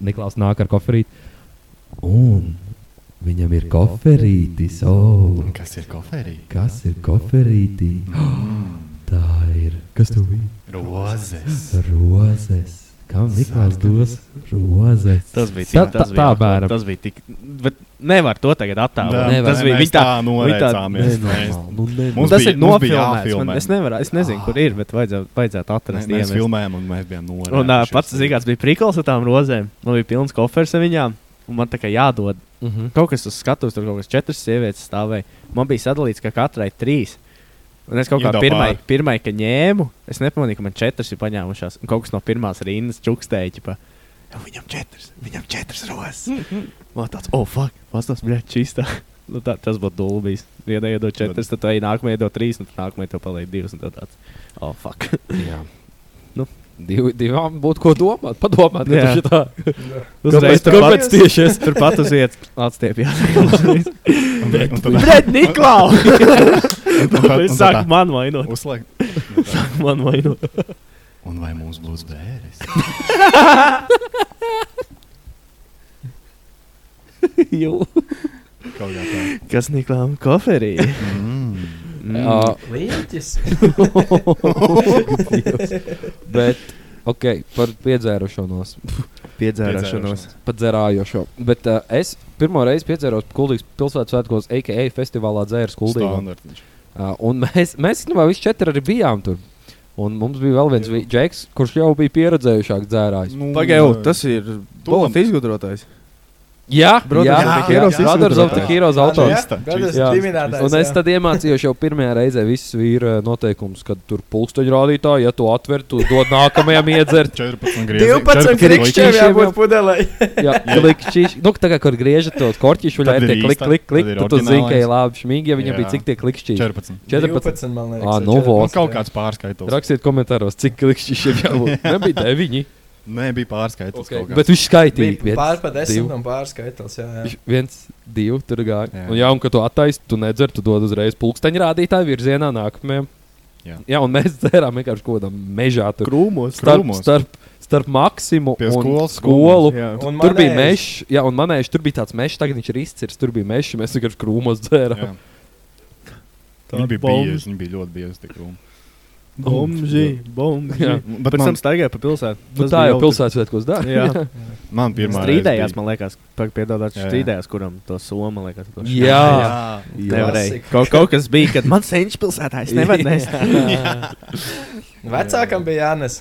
S1: Niklāvs nāk ar koferīti. Un viņam ir koferītis. Oh,
S3: Kas ir koferī?
S1: kas ir koferītī? Tā ir. Kas tu biji?
S3: Rozes.
S1: Rozes. Kam Niklāvs dos rozes?
S2: Tas bija
S1: Tā-
S2: tik, tas
S1: tā-
S2: bija,
S1: tā
S2: tas bija tik. Bet nevar to tagad attēlot.
S3: Nē,
S2: Tas bija
S3: mēs
S2: viņa tā.
S3: tā.
S1: Nenormāli,
S3: Mēs-
S1: nu.
S3: Mums
S2: Tas
S3: bija-
S2: ir nofilmēts. Man, es, nevaru, es nezinu, kur ir, bet vajadzētu, vajadzētu
S3: Mēs,
S2: atrast.
S3: mēs
S2: iemest.
S3: filmējām, un mēs bijām noraicājušies.
S2: Un uh, pats zīmēs bija prikals ar tām rozēm. Man bija pilns kofers ar viņām. Un man tā kā jādod
S1: Mhm.
S2: kaut kas uz skatuves, tur kaut kas četras sievietes stāvēja. Man bija sadalīts, ka katrai trīs. Un es kaut kā pirmai, pirmai, kad ņēmu, es nepamanīju, ka man četras ir paņēmušās. Un kaut kas no pirmās rindas čukstēja. Ķipa, "Jā, Viņam četras, viņam četras rozes. Man tāds, oh, fuck, pastāv, bļa, čistā. Nu, tā, tas būtu dulbīs. Viena iedod četras, tad tā nākamā iedod trīs, un nākamā to paliek divas. Tad tāds, oh, fuck.
S1: Div, divām būtu ko domāt. Padomāt,
S2: Jā.
S1: tā.
S2: Uzreiz
S1: Kāpēc,
S2: turpat-
S1: kāpēc tieši es?
S2: Turpat uz vietas atstiepjas.
S3: Un, un tad,
S2: Bļa, Niklau! Viņš sāk man vainot.
S3: Uzliek.
S2: Man vainot.
S3: Un vai mums būs bērns?
S1: Jū.
S2: Kas Niklām koferī?
S3: Mm.
S1: Jā.
S6: Līķis.
S1: Bet, ok, par piedzērušanos.
S2: Piedzērāšanos.
S1: Pat dzērājošo. Bet uh, es pirmo reizi piedzēros Kuldīgas pilsētas svētkos, AKA festivālā Kuldīgā.
S3: Standartiņš.
S1: Uh, un mēs, mēs īstenībā visi četri arī bijām tur. Un mums bija vēl viens vi- džeks, kurš jau bija pieredzējušāks dzērājs.
S3: Nu,
S2: Pagaidā, tas ir
S3: Tulam.
S2: Bolota izgudrotais.
S1: Jā,
S2: Brothers
S1: jā,
S2: of the
S1: jā,
S2: Heroes
S1: jā, Brothers of the. Heroes autors. Jā. Un es tad iemācījos jau pirmajā reizē visus vīra noteikumus, kad tur pulksteņu rādītāji, ja tu atver, tu dod nākamajam iedzert.
S3: 14 griezi.
S6: 12 krikšķiem jābūt pudelē.
S1: Jā, klikšķīši. Nu, tā kā kur griežat tos korķīšus,
S3: Tad
S1: vai tie klik, klik, klik,
S3: tad
S1: tu zini, ka ir labi šmīgi, ja viņam bija cik tie klikšķīši.
S3: 14.
S1: 14.
S6: 12, man liekas. Vai
S1: nu,
S6: 14,
S1: vos.
S3: Un kaut kāds pārskaitlis.
S1: Rakstiet komentāros, cik klikšķīšiem jābūt. Nebija deviņi.
S3: Nē, bija pārskaitlis.
S1: Okay. Bet viņš skaitīja.
S6: Bija pār pa
S1: divi.
S6: desmit un pārskaitlis, jā, jā.
S1: Viņš viens, divi tur gāja.
S3: Jā.
S1: Un, jā, un kad tu attaisno, tu nedzer, tu dod uzreiz pulksteņa rādītāju virzienā nākamajam.
S3: Jā.
S1: jā, un mēs dzērām vienkārši kaut kādā mežā. Tur
S2: Krūmos.
S1: starp,
S3: krūmos.
S1: starp, starp Maksimu
S3: Pie
S1: un
S3: skolas
S1: skolu.
S2: Jā.
S6: Un
S1: Tur bija mežs, jā, un manējuši, tur bija tāds mežs, tagad viņš ir izcirsts, tur bija mežs, mēs vienkārši krūmos dzērām.
S3: Jā. Viņi bija biezi, viņi bija ļoti biezi. krūmi.
S2: Bomži, bomži.
S1: Jā.
S3: Bet
S2: Pēc tam staigāja pa pilsētu.
S1: Nu, tā jau pilsētas svētkos dara.
S2: Jā.
S3: man pirmā
S2: Strīdējās, man liekas, piedodāt,
S3: Jā, jā.
S2: strīdējās, kuram to somu, liekas. to
S1: Jā,
S3: bija.
S2: Nevarēja. Kaut, kaut kas bija, kad man senčs pilsētā es nevaru nest.
S6: Vecākam bija Jānis.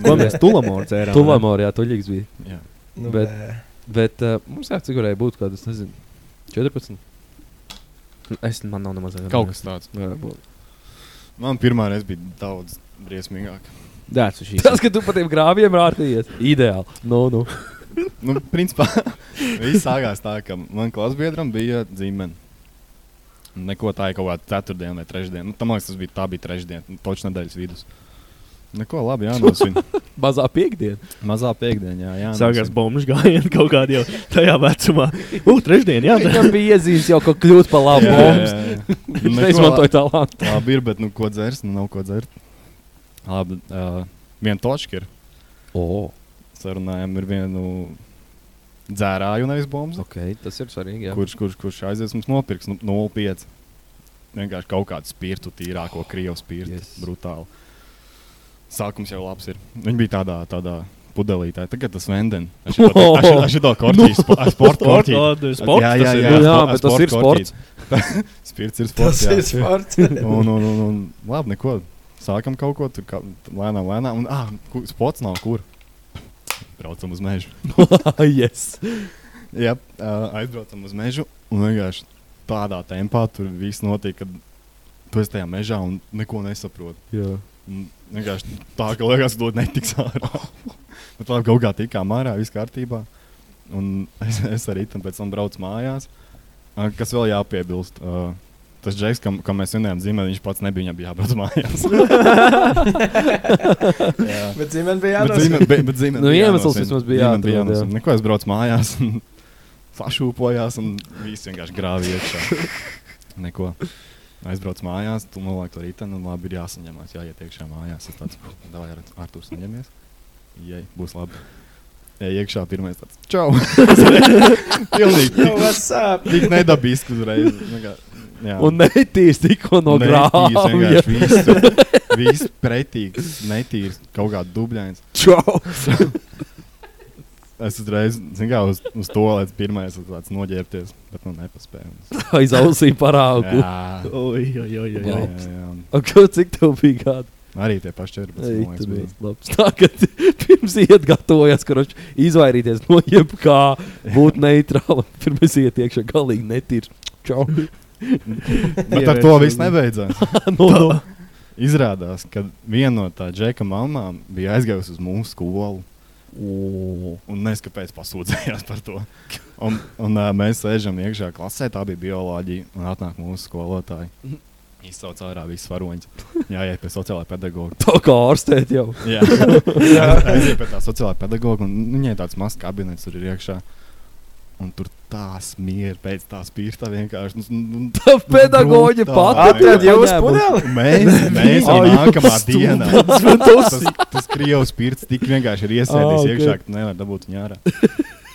S2: Ko mēs tulamor dzērām?
S1: Tulamor, jā, tuļīgs bija.
S3: Jā.
S6: Nu,
S1: Bet-. Bet uh, mums jā, cik varēja būt kaut kas, nezinu, 14.
S2: Es man nav nemaz.
S3: Kaut kas tāds.
S1: Jā, būt.
S3: Man pirmā reize bija daudz briesmīgāk.
S2: Dārts uz šīs.
S1: Tas, ka tu pa tiem grāviem rātījies, ideāli. Nu, nu.
S3: Nu, principā viss sākās tā, ka man klasbiedram bija dzimene. Neko tā ir kaut kāda ceturtdiena vai trešdiena. Nu, tam liekas, tas bija, tā bija trešdiena, nu, točs nedēļas vidus. Neko labi, jānosvin.
S1: Mazā piekdiena.
S3: Mazā piekdiena, jā, jā.
S2: Sākās bombuļs gājiens kaut kādā jau tajā vecumā. U, trešdien, jā.
S1: Viņam bija iezīmes jau, ka kļūt par labu bombu. Viņš neizmantoja talantu.
S3: Labi ir, bet nu, ko dzert, nu nav ko dzert. Labi, uh, viena točka ir.
S1: Oh,
S3: Sarunājām ar vienu dzērāju, nevis bombu.
S1: okay, tas ir svarīgi. Jā.
S3: Kurš, kurš, kurš aizies mums nopirks nu, 0,5. Vienkārši kaut kādu spirtu, tīrāko krievu spirtu.
S1: Yes.
S3: Brutāli. Sākums jau labs ir. Viņi bija tādā, tādā pudelītē. Tagad tas vendens. Aš to korķis, sporta korķis.
S2: Sports,
S3: Jā, jā, jā.
S1: Jā,
S3: spo-
S1: bet tas ir
S3: sporta korķis. Spirts ir sports.
S6: Tas
S3: jā.
S6: ir sports.
S3: Un, un, un, un labi, neko. Sākam kaut ko tur kā, lēnām, lēnām. Un, ah, spots nav kur. Braucam uz mežu.
S1: yes.
S3: Jā, uh, aizbraucam uz mežu. Un vienkārši tādā tempā tur viss notiek, kad tu esi tajā mežā un neko nesaproti. Vienkārši tā, ka liekas, ka to netiks ārā. Bet labi, kaut kā tikām ārā, viss kārtībā. Un es, es arī tam pēc tam braucu mājās. Kas vēl jāpiebilst? Uh, Tas džeks, kam, kam mēs vienojām zīmē, viņš pats nebija, viņam bija jābrauc mājās. Jā.
S6: Bet zīmēm bija
S3: zīme- bet- bet zīme
S1: Nu,
S3: bija
S1: iemesls vismaz bija jāatrod, jā.
S3: jānosvin. Neko es braucu mājās, un sašūpojās, un viss vienkārši grāvīja iekšā. Neko. Aizbraucu mājās, tu nolaiž to rītdienu, un labi ir jāsaņemās, jāiet iekšā mājās. Es tāds, davai ar Artūru saņemies. Jai, būs labi. Ej iekšā pirmais tāds - čau! Pilnīgi
S6: Nu,
S3: tik, tik nedabīski uzreiz. Nu kā, jā.
S1: Un netīrs tikko no
S3: vienkārši Viss, viss pretīgs, netīrs, kaut kā dubļains.
S1: Čau!
S3: Es uzreiz, zinu, kā uz, uz to līdz pirmais tāds noģērbties, bet nu nepaspēju.
S1: Aiz ausīm parāgu.
S3: Jā,
S2: Oi, oi, oi, oi,
S3: jā, jā, jā.
S1: Cik tev bija gadi?
S3: Arī tie paši 14.
S1: Ei,
S3: liekas.
S1: Tā kā pirms iet gatavojas, ka izvairīties no jebkā, būt neitrālam. Pirms iet iekšā galīgi netīrs. Čau!
S3: Bet ar to viss nebeidzās.
S1: no, no.
S3: Izrādās, ka viena no tā džeka mamām bija aizgājusi uz mūsu skolu. Un nezinu, kāpēc pasūdzējās par to. Un, un uh, mēs sēžam iekšā klasē, tā bija bioloģija, un atnāk mūsu skolotāji. Izsauc ārā visus varoņus. Jā, iet pie sociālā pedagoga.
S1: Tā kā ārstēt jau.
S3: Jā, aiziet pie tā sociālā pedagoga, un viņai tāds mazs kabinets tur ir iekšā. Un tur tā smieja pēc tā spīrta vienkārši. Nu, nu,
S1: Tā pedagoģa
S3: brutāli.
S1: pati
S6: Atrad jūs pudeli?
S3: Mēs, mēs jau nākamā dienā. tas, tas krievs pirts tik vienkārši ir
S1: Ah,
S3: iesēdis
S1: ok.
S3: iekšā, ka nevar dabūt viņu ārā.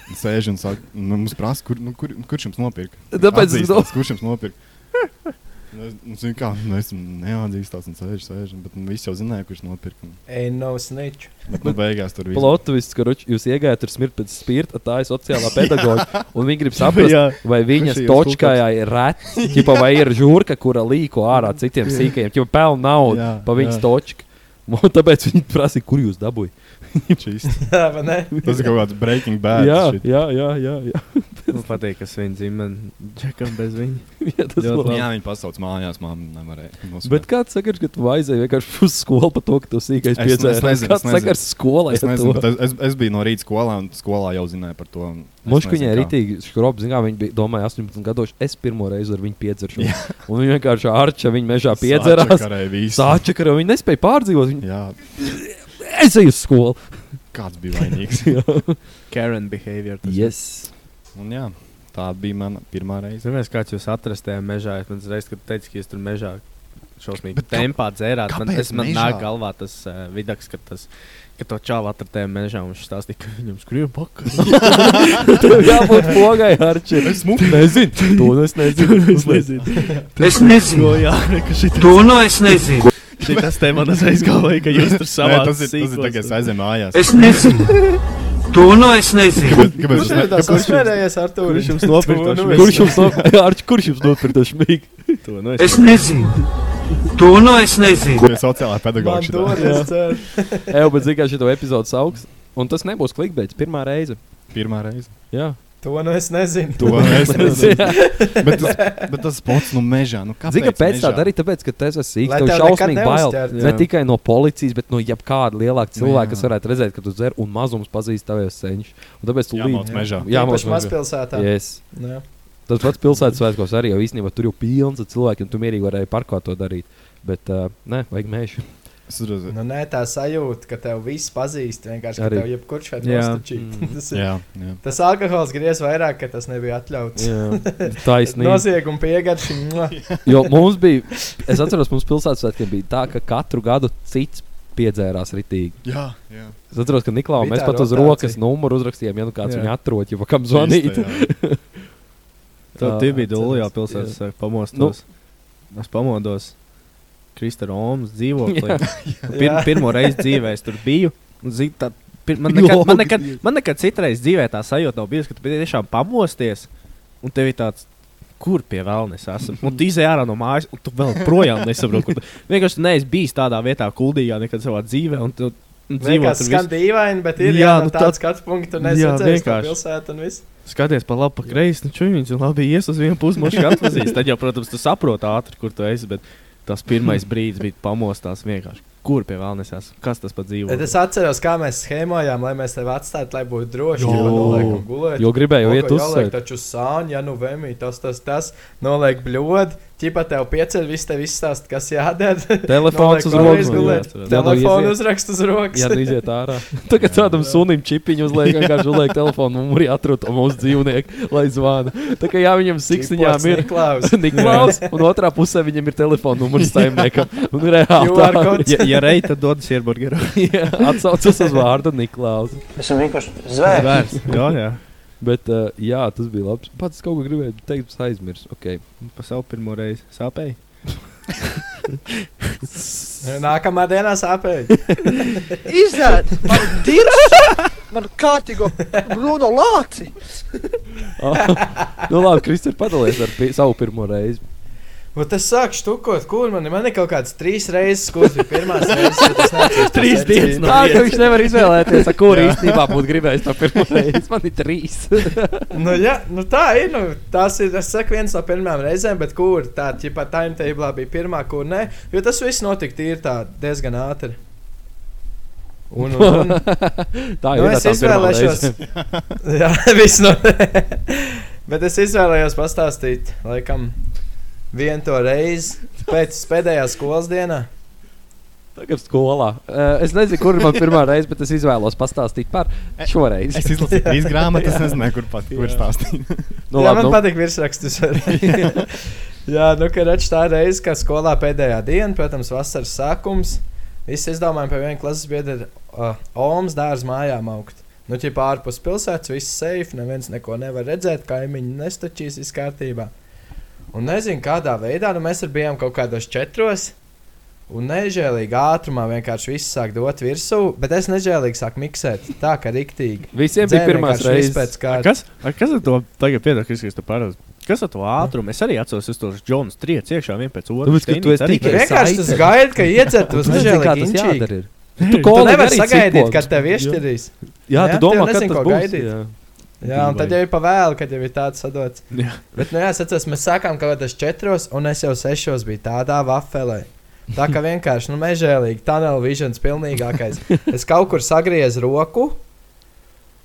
S3: Un Sēž un saka, nu, mums prasa, kur, nu, kur, kurš jums nopirka?
S1: Tāpēc es
S3: Atzīstas, kurš jums nopirka? Nu, es- nu, zini kā, nu, es neatzīstos un sēžu, sēžu, bet nu, visi jau zināja, kurš nopirka.
S6: Ain't no snitch.
S3: Bet, nu, beigās tur viss.
S1: Plots, ka ruč- jūs iegājat tur smirt pēc spirta, tā ir sociālā pedagoģa. Un viņi grib saprast,
S2: Jā.
S1: vai viņas točkājā ir rets, ķipa, vai ir žurka, kura līko ārā citiem sīkajiem, jau pelna naudu pa viņas točku. Tāpēc viņi prasīja, kur jūs dabūjāt.
S6: Jā?
S3: Tas ir kaut kāds breaking bad.
S1: Jā,
S3: shit.
S1: jā, jā, jā, jā.
S2: Man patīk, ka viņa dzimene džekam bez viņa.
S1: jā tas
S2: Ļoti
S1: labi.
S3: Jā, viņi pasauc mājās, māmiņa nevarēja.
S1: Bet kāds saka, ka tu aizēji vienkārši uz skolu par to, ka tu sīkais
S3: Es- es
S1: piedzēries?
S3: nezinu,
S1: Kāds
S3: es
S1: saka, ar skolai
S3: Es, nezinu, es, es, es biju no rīta skolā, un skolā jau zināju par to.
S1: Muškuņai
S3: kā.
S1: rītīgi skrobi, zināmā viņa bija, domāja, 18 gados. Es pirmo reizi ar viņu piedzeršu. Un viņa vienkārši ārča viņa mežā piedzerās. Sāčakara, viņa nespēja pārdzīvot. Viņa,
S3: Jā,
S1: es eju uz skolu.
S3: kāds bija vainīgs.
S2: Karen behavior.
S1: yes.
S3: un jā, tā bija mana pirmā reize.
S2: Ziniet, kāds jūs atrast tajā mežā? Es man reiz, kad teicu, ka jūs tur mežā šausmīgi
S3: Bet
S2: tempā dzērāt. Man, es, man
S3: mežā?
S2: nāk galvā tas uh, vidaks, ka tas. Ka to čālu atrada tajā mežā un viņš stāstīja, ka viņam skribi pakaļ.
S1: Tev jābūt pogai, Arčī.
S3: Es
S1: nezinu. To es nezinu.
S2: es nezinu.
S9: Es nezinu,
S2: Jā, jā, ka šī
S9: to no es nezinu.
S2: Tas te man uzreiz galvoja, ka jūs tur savā
S3: tas ir tas, ir tā, ka es aizēju mājās.
S9: Es nezinu, to no es nezinu.
S3: Kāpēc- Kāpēc
S6: Kurš
S3: es ne-
S6: tā
S3: kāpēc-
S6: sasmērējies ar to?
S2: kurš jums nopirka to
S6: nu
S2: šmīgu?
S1: Kurš jums nopirka? To šmīgu?
S2: To, nu,
S9: Es nezinu, to no es nezinu.
S3: Sociālā pedagoģa?
S6: to
S3: šitā?
S6: es ceru.
S1: Evo, bet zini, kā šito epizodu sauks. Un tas nebūs klikbeits pirmā reize.
S3: Pirmā reize.
S1: Jā.
S6: To nu es nezinu.
S3: To es nezinu.
S1: Zini,
S3: Bet tas, bet tas spots no mežā. Nu, kāpēc
S1: kāpēc tā darīt? Tāpēc, ka tas sīgs.
S6: Lai
S1: Tev šausmīgi bail. Ne tikai no policijas, bet no jebkāda lielāka cilvēka,
S3: jā.
S1: kas varētu redzēt, ka tu dzer un mazums pazīst tavus seņus. Un tāpēc tu
S3: Jāmauc mežā.
S1: Jā, māc
S6: mazpilsētā.
S1: Yes.
S6: Jā.
S1: Tas pats pilsētas svētkos arī jau īstenībā tur jau pilns ar cilvēkiem, un tu mierīgi varēji parkā to darīt. Bet, uh, nē, vajag mēžu.
S6: Nu, nē, tā sajūta, ka tev viss pazīst. Vienkārši, ka
S1: Arī.
S6: tev jebkurš
S2: Jā.
S6: nostačīt.
S1: Mm.
S6: Tas, ir-
S3: Jā, jā.
S6: tas alkohols griez vairāk, ka tas nebija atļauts.
S1: Taisnība.
S6: Nozieguma piegarši.
S1: Jo mums bija, es atceros, mums pilsētas svētkiem bija tā, ka katru gadu cits piedzērās ritīgi.
S3: Jā, jā.
S1: Es atceros, ka Niklaus mēs
S6: tā
S1: pat uz rokas numuru uzrakstījām, ja nu kāds
S2: Jā.
S1: viņu atrod, jau kam zvanīt.
S2: Tā tie bija dūli, jā,
S6: atceros.
S2: pilsētas sāk pamostos. Es pamodos Krista Romas dzīvoklī. Pir, pirmo reizi dzīvē es tur biju. un zini, tā- pir- Man nekad, man, nekad, man nekad citreiz dzīvē tā sajūta nav bijusi, ka tu tiešām pamosties un tev ir tāds. Kur pie vēlnes esmu? Un tu izēji ārā no mājas, un tu vēl projām nesaproti. kur tu- Vienkārši neesi bijis tādā vietā, kuldīgā nekad savā dzīvē. Un tu, un dzīvo tur
S6: skan dīvaini, bet ir
S2: Jā,
S6: jā,
S2: nu
S6: tāds
S2: tā-
S6: skats punkts, tu
S2: Jā,
S6: nezini,
S2: vienkārši.
S6: kāda pilsēta un viss.
S2: skaties pa labi, pa kreisi, nu čūniņš un labi ies uz vienu pusi, moši atpazīst. Tad jau, protams, tu saproti ātri, kur tu esi, bet tas pirmais brīdis bija pamostās vienkārši. Kur pie vēlnes esmu? Kas tas pa dzīvo?
S6: Bet es atceros, kā mēs schēmojām, lai mēs tevi atstātu, lai būtu droši.
S1: Jo.
S6: Jo, noliekam gulēt.
S1: Jo gribēju iet uz
S6: jāliek taču sāņu, ja nu vēmī, tas, tas, tas, noliek bļod, ķipa tev pieceļ, viss tev izstāst, kas jādara.
S1: Telefons uz rokas.
S6: gulēt. Telefonu
S1: iziet.
S6: uzrakst uz rokas.
S1: Jā, iziet ārā. Tagad tādam sunim čipiņu uzliek, vienkārši uzliek telefonu numuru, atrod to mūsu dzīvnieku, lai zvana. Tā kā jā, viņam siksniņām ir
S6: Niklaus.
S1: Niklaus, un otrā pusē viņam ir telefona numurs saimniekam. Un reāli.
S2: Ja, ja rei, tad dodas ierburgeru.
S1: Jā, Atsaucas uz vārdu Niklaus.
S9: Esmu vienkārši zvērs.
S2: Vērs. Jā, jā.
S1: Bet uh, jā, tas bija labi. Pats kaut ko gribēju teikt, bet aizmirsu. Okay.
S2: Pa savu pirmo reizi sāpēji.
S6: Nākamā dienā sāpēja.
S10: Izdēļ man dirzu, man kārtīgo brūno lāci.
S1: nu labi, Kristēns padalījies ar pi savu pirmo reizi.
S6: Bet es sāku štukot, kur man, man ir kaut kādas trīs reizes, kuras bija pirmās reizes. bet es neatceros to
S2: Trīs dienas no
S1: Tā ka viņš nevar izvēlēties, ar kuru īstenībā būtu gribējis to pirmo reizi. Man ir trīs.
S6: Nu, jā, nu tā ir. Nu, tas ir es saku, viens no pirmām reizēm, bet kur tā ķipa timetable bija pirmā, kur nē. Jo tas viss notika tīri tā diezgan ātri. Un, un, un.
S1: Tā
S6: Nu,
S1: ir
S6: es
S1: tā pirmā
S6: izvēlēšos.
S1: reize.
S6: Jā, viss no. bet es izvēlējos pastāstīt, laikam, vienu to reizi pēc pēdējā skolas dienā.
S1: Tagad skolā. Uh, es nezinu, kur man pirmā reize, bet es izvēlos pastāstīt par šoreiz.
S3: Es izlasīju trīs grāmatas, es nezināju, kur pat kur stāstīt.
S1: Nu,
S6: Jā,
S1: labi,
S6: man
S1: nu.
S6: patīk virsrakstus. Jā, nu, kad redz tā reize, kā skolā pēdējā diena, protams, vasaras sākums. Visi izdomājām par vienu klases biedru uh, Omas dārza mājām augt. Nu, ja pārpus pilsētas, viss safe, neviens neko nevar redzēt, kaimiņi nestačīs, viss kārtībā. Un nezinu, kādā veidā, nu, mēs bijām kaut kādos četros. Un nežēlīgi ātrumā vienkārši viss sāk dot virsū, bet es nežēlīgi sāku miksēt. Tā kā riktīgi.
S1: Visiem bija
S6: viss
S1: reizes.
S6: pēc
S2: Ar
S6: kārtas.
S2: Kas, ar to tagad piedāvā, kas to parāda? Kas ar to ātrumu? Es arī atceros, es tos Džons triec iekšā viens pēc otra.
S1: Tāpēc, ka tu esi tikai
S6: Vienkārši tas gaida, ka iedzer uz
S1: Tu
S6: nežēlīgi
S1: tas jādara. ir.
S2: Tu
S1: Tu
S6: Tu nevari sagaidīt, kad tev iešķirīs.
S1: Jā,
S6: Jā,
S1: tu domā, ka tas būs.
S6: gaidīt.
S1: Jā.
S6: Jā, un tad jau ir pavēlu, kad jau ir tāds sadots.
S2: Jā.
S6: Bet, nu, jā, es atceros, mēs sākām kaut kādā četros, un es jau sešos biju tādā vafelē. Tā kā vienkārši, nu, mežēlīgi, tunnel visions pilnīgākais. Es kaut kur sagriezu roku.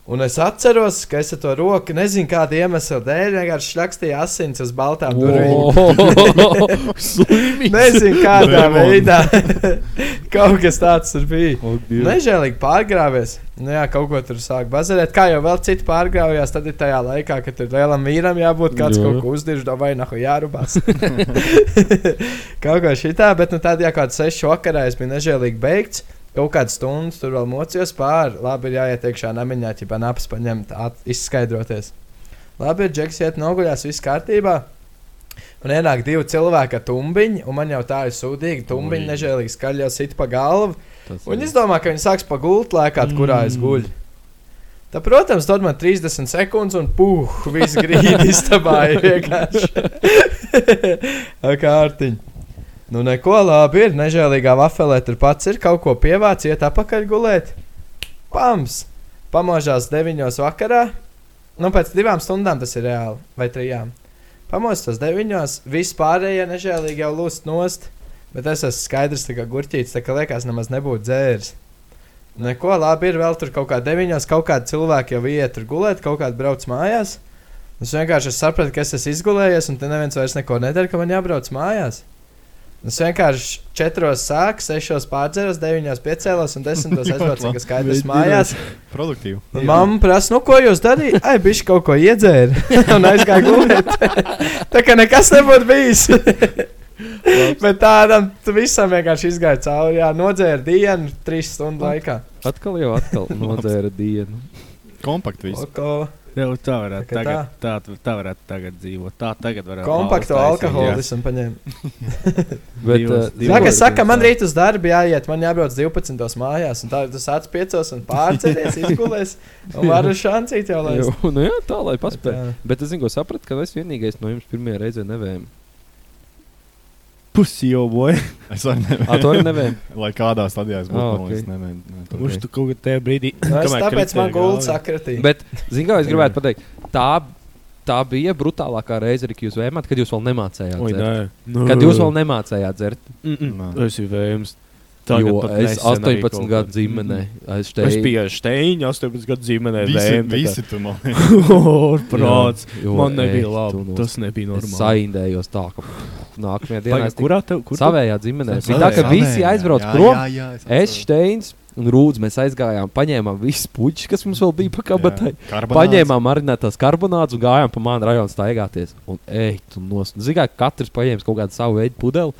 S6: Un es atceros, ka es ar to roku, nezinu, kāda iemesla dēļ, vienkārši šļakstīju asins uz baltām durvīm. Nezinu, kādā veidā. kaut kas tāds tur bija.
S1: O, Dievs.
S6: Nežēlīgi pārgrāvies. Nu, jā, kaut ko tur sāk bazarēt. Kā jau vēl citi pārgrāvjās, tad ir tajā laikā, kad tur lielam vīram jābūt kāds
S1: Jā.
S6: kaut ko uzdirž, vai nahu jārubās. kaut kā šitā, bet nu, tad, ja kāds sešu vakarā es biju nežēlīgi beigts. Kaut kādas stundas tur vēl mocījos pāri. Labi, ir jāiet iekšā namiņā, ja napas paņemt, izskaidroties. Labi, ir džeks, iet noguļās, viss kārtībā. Un ienāk divi cilvēki ar tumbiņu, un man jau tā ir sūdīga. Tumbiņa nežēlīgi skaļi jau sit pa galvu.
S1: Tas
S6: Un es domāju, ka viņi sāks pagult laikā, kurā es guļu. Tā, protams, dod man 30 sekundes, un puh, viss grīdi istabā ir vienkārši. Ar Kārtiņ. Nu, neko labi ir. Nežēlīgā vafelē tur pats ir kaut ko pievācis, iet apakaļ gulēt. Pams! Pamožās 9 vakarā. Nu, pēc divām stundām tas ir reāli. Vai trijām. Pamostos 9. Viss pārējie nežēlīgi jau lūst nost. Bet es esmu skaidrs, tā kā gurķītis, tā kā liekas, nemaz nebūtu dzēris. Neko labi ir vēl tur kaut kā deviņos, kaut kādi cilvēki jau iet tur gulēt, kaut kādi brauc mājās. Es vienkārši es sapratu, ka es esmu izgulējies, un te neviens vairs neko nedara, ka man jābrauc mājās. Es vienkārši četros sāku, sešos pārdzeros, deviņos piecēlos un desmitos aizbraucu, ka skaidrs mājās.
S3: Produktīvi.
S6: Mamma prasa, nu, ko jūs darījāt? Ai, bišķi kaut ko iedzēra. un aizgāja gulēt. tā kā nekas nebūtu bijis. Bet tādam tu visam vienkārši izgāja cauri. Jā, nodzēra dienu, trīs stundu laikā.
S1: Atkal jau atkal nodzēra dienu.
S3: Kompakti viss.
S2: Jā, tā varētu
S6: Tā
S2: tagad, tā, tā varētu tagad dzīvot. Tā tagad varētu
S6: kompaktu
S2: valsts taisīt,
S6: alkoholismu paņēma.
S1: Bet, uh,
S6: Tā kā saka, man rīt uz darbu jāiet, man jābrauc 12. mājās. Un tā sāc 5 un pārceļies, izgulēs. Un varu šancīt jau lai.
S1: Jo, nu jā, tā lai paspēj.
S6: Jā.
S1: Bet es zinu, ko sapratu, ka es vienīgais no jums pirmajā reizē nevēju.
S2: Pusi jau boja.
S3: Es arī nevēlu.
S1: Ah, tu arī nevēji?
S3: Lai kādā stadijā es būtu,
S1: Ah,
S3: man
S1: ok.
S3: liekas, nevēlu. ne, tur.
S2: Kurš tu kaut kādā tajā brīdī?
S6: Nu, es tāpēc man gulta
S2: galvā.
S6: sakratīja.
S1: Bet, zinu, kā es gribētu pateikt, tā, tā bija brutālākā reize, kad jūs vēmāt, kad jūs vēl nemācējāt.
S2: Oi,
S1: dzert.
S2: nē. Nu.
S1: Kad jūs vēl nemācējāt dzert.
S2: Mm -mm.
S3: Nē.
S2: Es esmu vējams.
S1: Jo es 18 gadu ģimenē. Es
S2: Es
S1: te
S2: biju Steiņa, 18 gadu ģimenē.
S3: Visi,
S2: kā-
S3: visi tu man.
S2: Prāts. Man nebija labi.
S1: tu nos-
S2: Tas nebija
S1: Es
S2: normāli.
S1: saindējos tā, ka nākamajā dienā es tiku
S2: Kurā tev? Kur
S1: savējā ģimenē. Bija tā, ka visi aizbrauc prom.
S3: jā, jā, es
S1: Es. Steins un Rūds, mēs aizgājām, paņēmām visus puķus, kas mums vēl bija pa kabatai.
S3: Jā, karbonāts.
S1: Paņēmām marinētās karbonātus un gājām pa manu rajonu staigāties. Un, ej, tu nos... Zinām, ka katrs paņēma kaut kādu savu veidu pudeli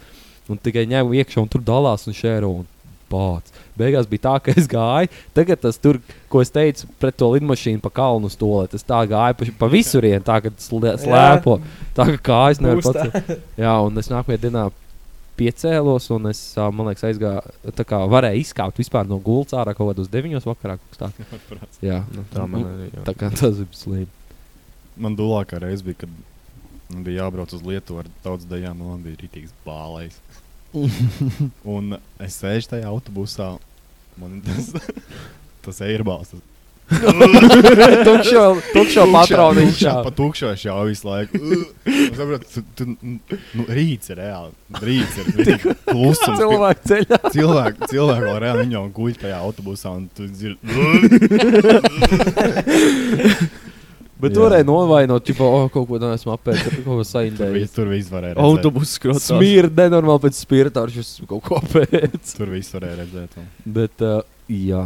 S1: un tikai ņēma iekšā un tur dalās un šēro. Un Pāc. Beigās bija tā, ka es gāju. Tagad tas tur, ko es teicu, pret to lidmašīnu pa kalnu stūlē. Tas tā gāja pa, pa visurienu, tā kā slē- slēpo. Tā kā kājas nevar pats. Jā, un es nākamajā dienā piecēlos, un es, man liekas, aizgāju, tā kā varēju izkāpt vispār no gultas ārā kaut kādos deviņos vakarā. tāds. Jā, nu,
S2: Tā man arī. jā.
S1: tā kā tas ir slīd.
S3: Man dulākā reize bija, kad man bija jābrauc uz Lietuvu ar daudz dejām, un man bija rītīgs bālais. un es sēžu tajā autobusā, man tas, tas airbals. Tas
S1: Tukšo, tukšo patronu
S3: tukšā, pa tukšo es jau visu laiku. Es saprotu, tu, tu, nu, rīts ir reāli. Rīts ir klusums.
S1: Cilvēku ceļā.
S3: Cilvēki, cilvēki vēl reāli viņi jau guļ tajā autobusā un tu dzirdi.
S1: Bet
S3: Jā.
S1: tur varēja novainot, tipo, oh, kaut ko tādu esmu apēdis, kaut ko
S3: Tur,
S1: saindējis.
S3: viss- tur viss varēja redzēt.
S2: Autobusu skrotās.
S1: Smirda nenormāli pēc spirta, ar šis kaut ko pēc.
S3: Tur viss varēja redzēt. un-
S1: Bet, uh, jā.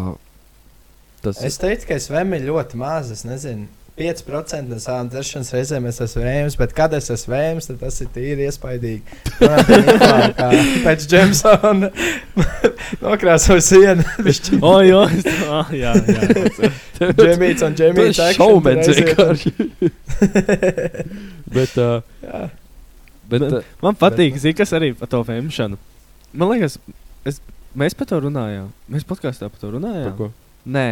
S1: Tas
S6: Es teicu, ka es vēmu ļoti maz, es nezinu. 5% no savām dzeršanas reizēm es esmu vēms, bet kad es esmu vēms, tad tas ir tīri iespaidīgi. Niklānu, kā Pēc Džemsona nokrāsoja sienu.
S2: O, es- ah, jā, jā.
S6: Džemīts un Džemīts.
S1: šaubens vienkārši. Bet, uh,
S6: Jā.
S1: bet uh,
S2: Man patīk, zini, kas arī par to vēmšanu. Man liekas, es, mēs par to runājām. Mēs podkāstā par to runājām.
S1: par ko?
S2: Nē,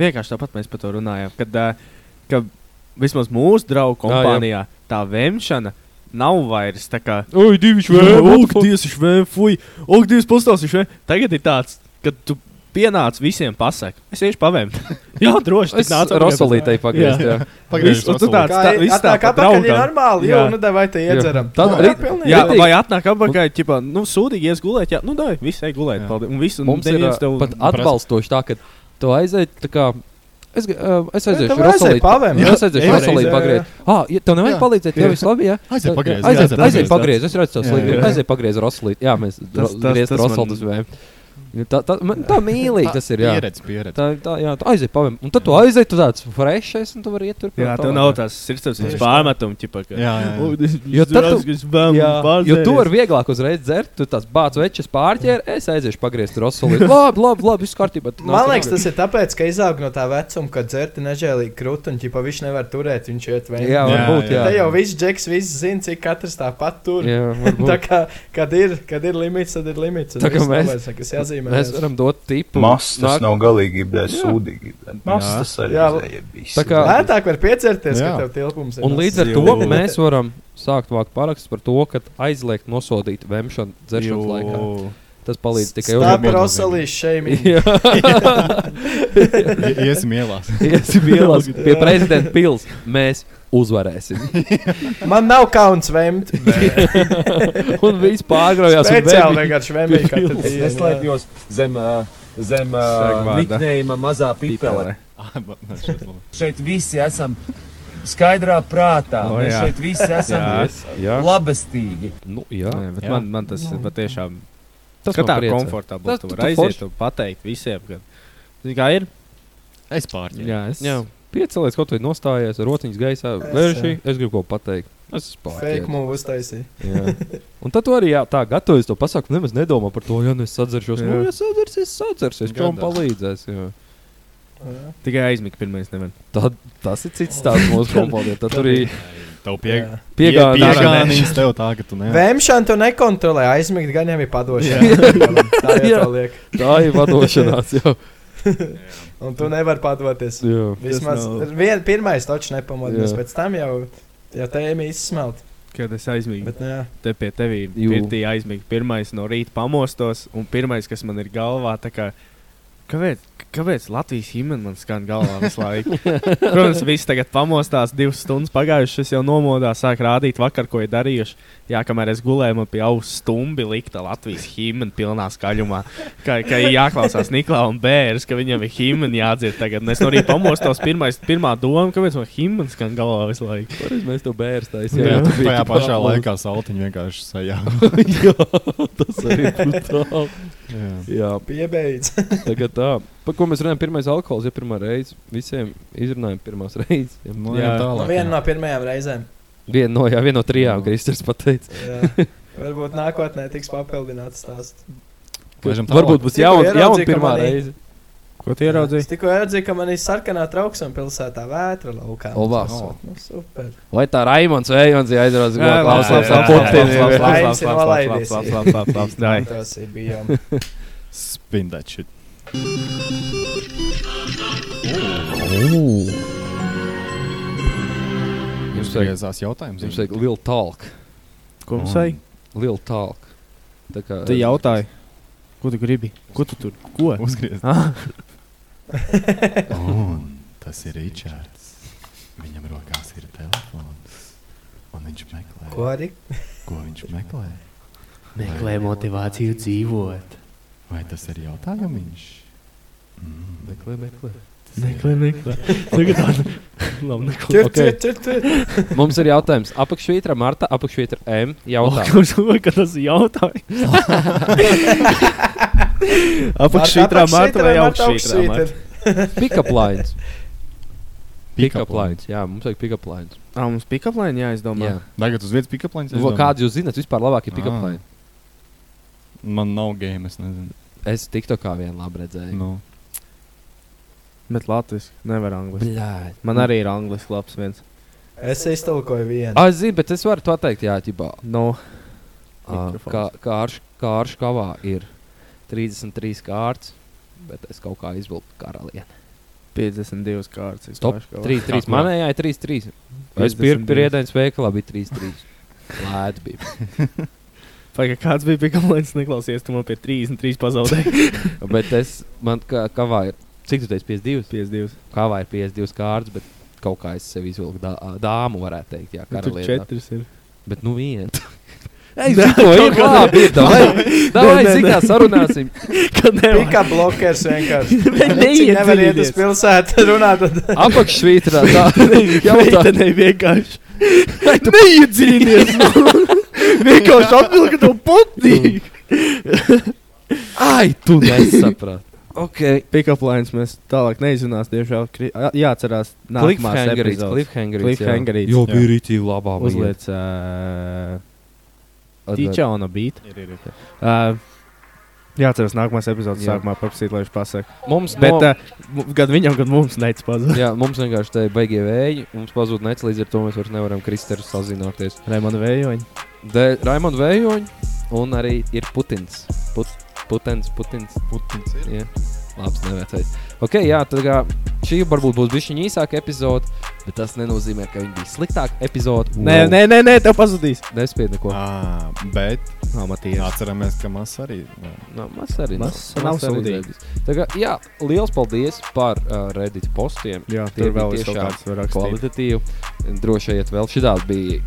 S2: vienkārši tāpat mēs par to runājām. Kad, uh, ka vismaz mūsu draugu kompānijā tā vēmšana nav vairs tā kā. Ak, Dievs, viņš vēl fuj! Ak, Dievs, pastāstīšu! Tagad ir tāds, ka tu pienāc visiem pasaki. Es iešu pavēmt. jā, droši.
S1: Es Rosolītei pagriezt, jā.
S3: Pagriezt
S2: tu tāds- tā- viss tā
S6: ir
S2: draugam.
S6: normāli,
S2: Jā.
S6: jo, nu, vai te iedzeram.
S1: Tad
S6: jā, pilnīgi.
S2: Jā, vai atnāk apakaļ, ķipā, nu, sūdīgi ies gulēt. Jā, nu, dai, viss ej gulēt.
S3: Jā.
S2: Paldies. Un viss, un
S1: Mums ir
S2: tev
S1: pat atbalstoši tā, ka tu aiziet tā kā. Es, uh, es aiziešu uz
S6: pavēmt.
S1: Jā, es aiziešu uz
S6: jā.
S1: pagriezt. Ah, ja tev nevajag
S3: Jā.
S1: palīdzēt, tev viss labi, jā?
S3: Aiziet pagriez,
S1: Aiziet,
S3: aiziet
S1: aiziet
S3: pagriez.
S1: pagriez, es redzu, līdzi.
S3: jā.
S1: Aiziet pagriez Rosolīti. Jā, mēs griezt Rosolīti uz vēm. Tā, tā, man- tā mīlīgi tas ir, jā.
S3: Pieredze, pieredze.
S1: Tā, tā, jā, tu aiziet pavēm. Un tad tu aiziet, tu tāds frešs, un tu vari iet tur.
S2: Jā, tev nav tās sirdsapziņas pārmetumi, ķipā, ka.
S3: Jā, jā, jā.
S2: "O, es-
S1: Jo tad tu- Jā, jo tu
S2: pārdzēries."
S1: vari vieglāk uzreiz dzert, tu tās bācis večas pārķēri, es aiziešu pagriezt Rosolīti. Labi, labi, labi, viss kārtībā.
S6: Man liekas, tas ir tāpēc, ka izaug no tā vecuma, kad dzerti nežēlīgi krūti un ķipa viņš nevar turēt, viņš iet vēl.
S1: Jā, varbūt,
S3: jā.
S1: jā.
S6: Te jau viss džeks, viss zina, cik katrs tāpat tur.
S1: Jā,
S6: Tā kā, kad ir, kad ir limits, tad ir limits.
S1: Tā kā mēs-
S6: nav vairs jāzīmē.
S1: Mēs varam dot tipu.
S11: Mas tas
S1: Nāk-
S11: nav galīgi
S1: Jā.
S11: sūdīgi. Mas
S2: Jā.
S11: tas arī
S6: Jā.
S11: zējabīs.
S1: Tā kā-
S6: Lētāk var piecerties,
S3: Jā.
S6: ka tev tilpums ir.
S1: Un līdz ar to
S2: Jū.
S1: mēs varam sākt vākt parakstus par to, ka aizliegt nosodīt vemšanu dzeršanas
S2: Jū.
S1: laikā. Tas palīdz tikai
S6: Stāv
S3: uzmanīgi.
S6: Rosalīs šeimī.
S3: I- Iesim ielās.
S1: Iesim ielās pie prezidenta pils. Mēs uzvarēsim.
S6: Man nav kauns vemt.
S1: un viss pārgraujās. un
S6: Speciāli vienkārši vemīgi katru
S12: Es
S6: dienu. jā.
S12: neslēpjos zem, zem niknējuma mazā pipele.
S2: Pipele.
S12: Šeit visi esam skaidrā prātā.
S2: O,
S12: Mēs
S2: jā.
S12: šeit visi esam
S2: Jā.
S1: Jā,
S12: labestīgi.
S1: nu, jā.
S2: Jā, bet
S3: Jā.
S2: man, man tas ir patiešām.
S1: Tas
S2: ka
S1: man
S2: tā
S1: priecē.
S2: komfortabli.
S1: Tas
S2: Tu
S1: tu- tu
S2: aiziet un pateikt visiem, ka. Kā ir?
S3: Es pārķēru.
S2: Jā, es.
S1: Jā. Piecelies kaut vai nostājies rociņas gaisā.
S6: Es,
S1: Vēršī,
S6: jā.
S1: es gribu ko pateikt. Es esmu
S6: Fake uztaisīja.
S1: Jā. Un tad tu arī jā, tā gatavojies to pasakot, nemaz nedomā par to, ja nu es sadzeršos.
S2: Jā.
S1: Nu, ja sadzersies, sadzersies, čom palīdzēs. Jā.
S6: Jā.
S2: Tikai aizmigt pirmais nevar.
S1: Tad, tas ir cits stāsts mūsu kompānijā. Tad tur arī
S3: Tev pie,
S6: Jā.
S1: piegādājās.
S3: piegānījis tev tā, ka tu nevari.
S6: Vēmšanu tu nekontrolē, aizmigt gan jau ir padošana. Tā jau
S1: Jā.
S6: tā.
S1: Tā ir vadošanās. jau.
S6: Un tu nevari padoties.
S1: Jā.
S6: Vismaz vien, pirmais taču nepamodinās,
S1: Jā.
S6: pēc tam jau, jau tēmi izsmelt.
S2: Kad es aizmigu,
S6: Bet, nu, jā.
S2: te pie tevis
S1: Jū.
S2: pirtī aizmigu. Pirmais no rīta pamostos, un pirmais, kas man ir galvā, tā kā. Kāpēc, kāpēc Latvijas himna man skan galvā visu laiku? Protams, viss tagad pamostās, divas stundas pagājušas, es jau nomodā sāku rādīt vakar, ko ir darījuši. Jā, kamēr es gulēju, man pie auss stumbi likta Latvijas himna pilnā skaļumā. Kā, kā ir jāklausās Niklā un Bērs, ka viņam ir himna jādzird tagad. Un es no rīta pamostos, pirmais, pirmā doma, kāpēc man himna skan galvā visu laiku.
S1: Toreiz mēs to bērnu
S3: Jā,
S1: taisījām.
S3: tu tajā pašā laikā saltiņu vienkārši sajā.
S1: Jā, tas arī ir brutāli.
S3: Jā.
S1: Jā,
S6: Piebeidz.
S1: tagad tā. Par ko mēs runājam? Pirmais alkohols, ja pirmā reize. Visiem izrunājam pirmās reizes. Ja.
S3: Nu,
S2: Jā.
S3: jā, tālāk.
S6: Viena no pirmajām reizēm.
S1: Viena no, jā, viena no trijām,
S3: Jā.
S1: Kristers pateica.
S6: Varbūt nākotnē tiks papildināts stāsts.
S1: Varbūt būs jauna jaun pirmā
S6: manī-
S1: reize.
S2: Ko tu ieraudzīji?
S6: Es tikko ieraudzīju, ka man ir sarkanā trauksme pilsētā vētra laukā. Tas esot, Nu, super.
S1: Vai tā Raimons Vējons aizrauc
S2: Jā,
S1: klaus,
S2: labi,
S1: klaus,
S2: labi,
S1: klaus,
S2: labi,
S6: Laidies.
S2: labi, labi, labi, labi, dai.
S6: Tas ir bijām.
S3: Spin that shit.
S1: Jums
S3: Jums
S1: vajag,
S3: griezās jautājums.
S1: jums vajag lielu talk.
S2: Ko mums vajag?
S1: Lielu talk. Tā kā
S2: Tu jautāji, ko tu gribi? Ko tu tur? Ko?
S3: Uzgriezt.
S2: Ah,
S3: Un tas ir Ričards. Viņam rokās ir telefons. Un viņš meklē,
S6: Ko arī?
S3: ko viņš meklē.
S2: meklē motivāciju dzīvot.
S3: Vai tas ir jautājums? Mm.
S1: Meklē, meklē.
S2: Meklē, meklē. Tagad tā. Labi, neko.
S6: Ķir,
S1: Ok.
S6: ķir, ķir, ķir.
S1: Mums ir jautājums. Apakšvītra Marta, apakšvītra M. Jautā.
S2: Kurš domā, ka tas ir jautājums? Apakšvītrā Marta vai augšvītrā Marta?
S1: Pick-up lines. Pick-up lines. Jā, mums vajag pick-up lines.
S2: Ah, mums pick-up line jāizdomā.
S1: Jā.
S3: Tagad uz vietas pick-up lines.
S1: Kādu jūs zināt vispār labākie pick-up
S3: Ah.
S1: line?
S3: Man nav game, es nezinu.
S1: Es tiktu kā vien labi redzēju.
S3: Nu.
S2: Bet Latvijas nevar angliski.
S1: Bļāj.
S2: Man arī ir angliski labs viens.
S6: Es iztulkoju vienu.
S1: Ah, es zinu, bet es varu to teikt, jā, ķibā.
S2: No. Mikrofons.
S1: Kā kārš, kārš kavā ir 33 kārtas, bet es kaut kā izvilku karalieni.
S2: 52 kārtas.
S1: Stop. 3, 3. Manējā ir 3, 3. Es
S2: 52.
S1: pirku priedēņas veikalā, bija 3, 3. Lēti bija.
S2: Vai kāds bija pick-up line, neklausies, tu man pie 33 pazaudēji.
S1: bet es, man kā kavā ir, cik tu teici, 52?
S2: 52.
S1: Kavā ir 52 kārtas, bet kaut kā es sev izvilku dā, dāmu, varētu teikt, jā,
S2: Nu, Tur
S1: karalienē.
S2: četras ir.
S1: Bet nu viena. Ei, to ir labi, ir davai. Davai,
S2: Nē, nē,
S1: zin kā
S2: nē.
S1: sarunāsim.
S2: Kad nevar.
S6: Pikā blokers vienkārši.
S2: Neiet
S6: nevar iet uz pilsētu runāt. tad-
S1: Apakšvītrā tā. Jautā.
S2: Meitenei vienkārši. Neiedziļinies! vienkārši atbildi, ka tev patīk!
S1: Ai, tu nesaprati. Okay.
S2: Pick-up lines mēs tālāk neizzinās. Diemžēl jāatcerās nākamās epizodes.
S1: cliffhangerīts.
S2: Cliffhangerīts.
S1: Jo bija rītīgi labā.
S2: Uzliec uh, Tīčā un beat.
S3: Ir, ir, ir.
S2: Uh, jāatcerās nākamās epizodes
S1: Jā.
S2: sākumā paprasīt, lai viņš pasaka.
S1: Mums
S2: Bet
S1: no-
S2: uh, gan viņam, gan mums neic pazudīt.
S1: Jā, mums vienkārši te beigie vēji. Mums pazūd nec, līdz ar to mēs vairs nevaram Kristēru sazināties.
S2: Raimond Vējoņi.
S1: Dēļ Raimonda Vējoņa un arī ir Putins. Put, putins, Putins.
S3: Putins ir.
S1: Jā, labs nevērtais. Ok, jā, tad kā šī varbūt būs bišķiņ īsāka epizode, bet tas nenozīmē, ka viņa bija sliktāka epizode.
S2: Nē, nē, nē, nē, tev pazudīs.
S1: Nespied neko.
S3: Ah, bet
S2: Amatīri.
S3: atceramies, ka mas arī.
S1: No, mas arī
S2: Mas
S1: nav-
S2: nav
S1: kā, jā, liels paldies par uh, Reddit postiem.
S2: Jā,
S1: Tie
S2: tur vēl es kaut kāds.
S1: Kvalitatīvi. Droši vien vēl šī bija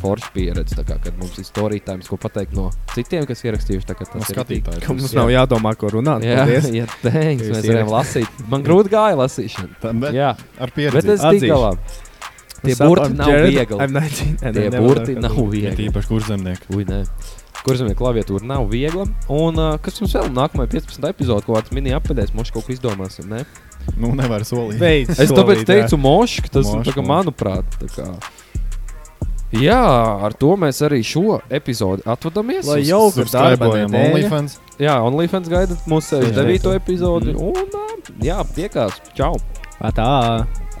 S1: forša pieredze, kā, kad mums ir storītājums, ko pateikt no citiem, kas ierakstījuši. tā Tas
S3: No
S1: ir
S3: skatītāju
S1: tik-
S2: Ka mums
S1: Jā.
S2: nav jādomā, ko runāt.
S1: Jā,
S2: Paldies.
S1: jā thanks, mēs varējām lasīt. Man grūti gāja lasīšana.
S3: Tā, bet
S1: Jā,
S3: ar pieredzi.
S1: bet es tiku galā. Tie burti nav viegli.
S2: I'm 19, and
S1: Tie burti nav
S3: Ir
S1: viegli.
S3: īpaši kurzemnieki.
S1: Ui, nē. Kurzemē klaviatūra nav viegla. Un uh, kas mums vēl nākamajā 15. epizodē, ko kāds mini apēdēs, mums kaut ko izdomāsim. Ne?
S3: Nu, nevar solīt.
S2: Beidz
S1: Es tāpēc
S2: solīt, jā.
S1: teicu, mošk, tas
S3: Mošk,
S1: tā kā,
S3: mošk.
S1: manuprāt, tā kā. Jā, ar to mēs arī šo epizodi atvadāmies.
S2: Lai
S1: Uz-
S2: jauka darba
S3: Subscribējam
S2: nedēļa.
S3: OnlyFans.
S1: Jā, OnlyFans gaida mūsu
S2: Jā.
S1: 9. epizodi. Un, ā, jā, tiekās. Čau!
S2: Tā.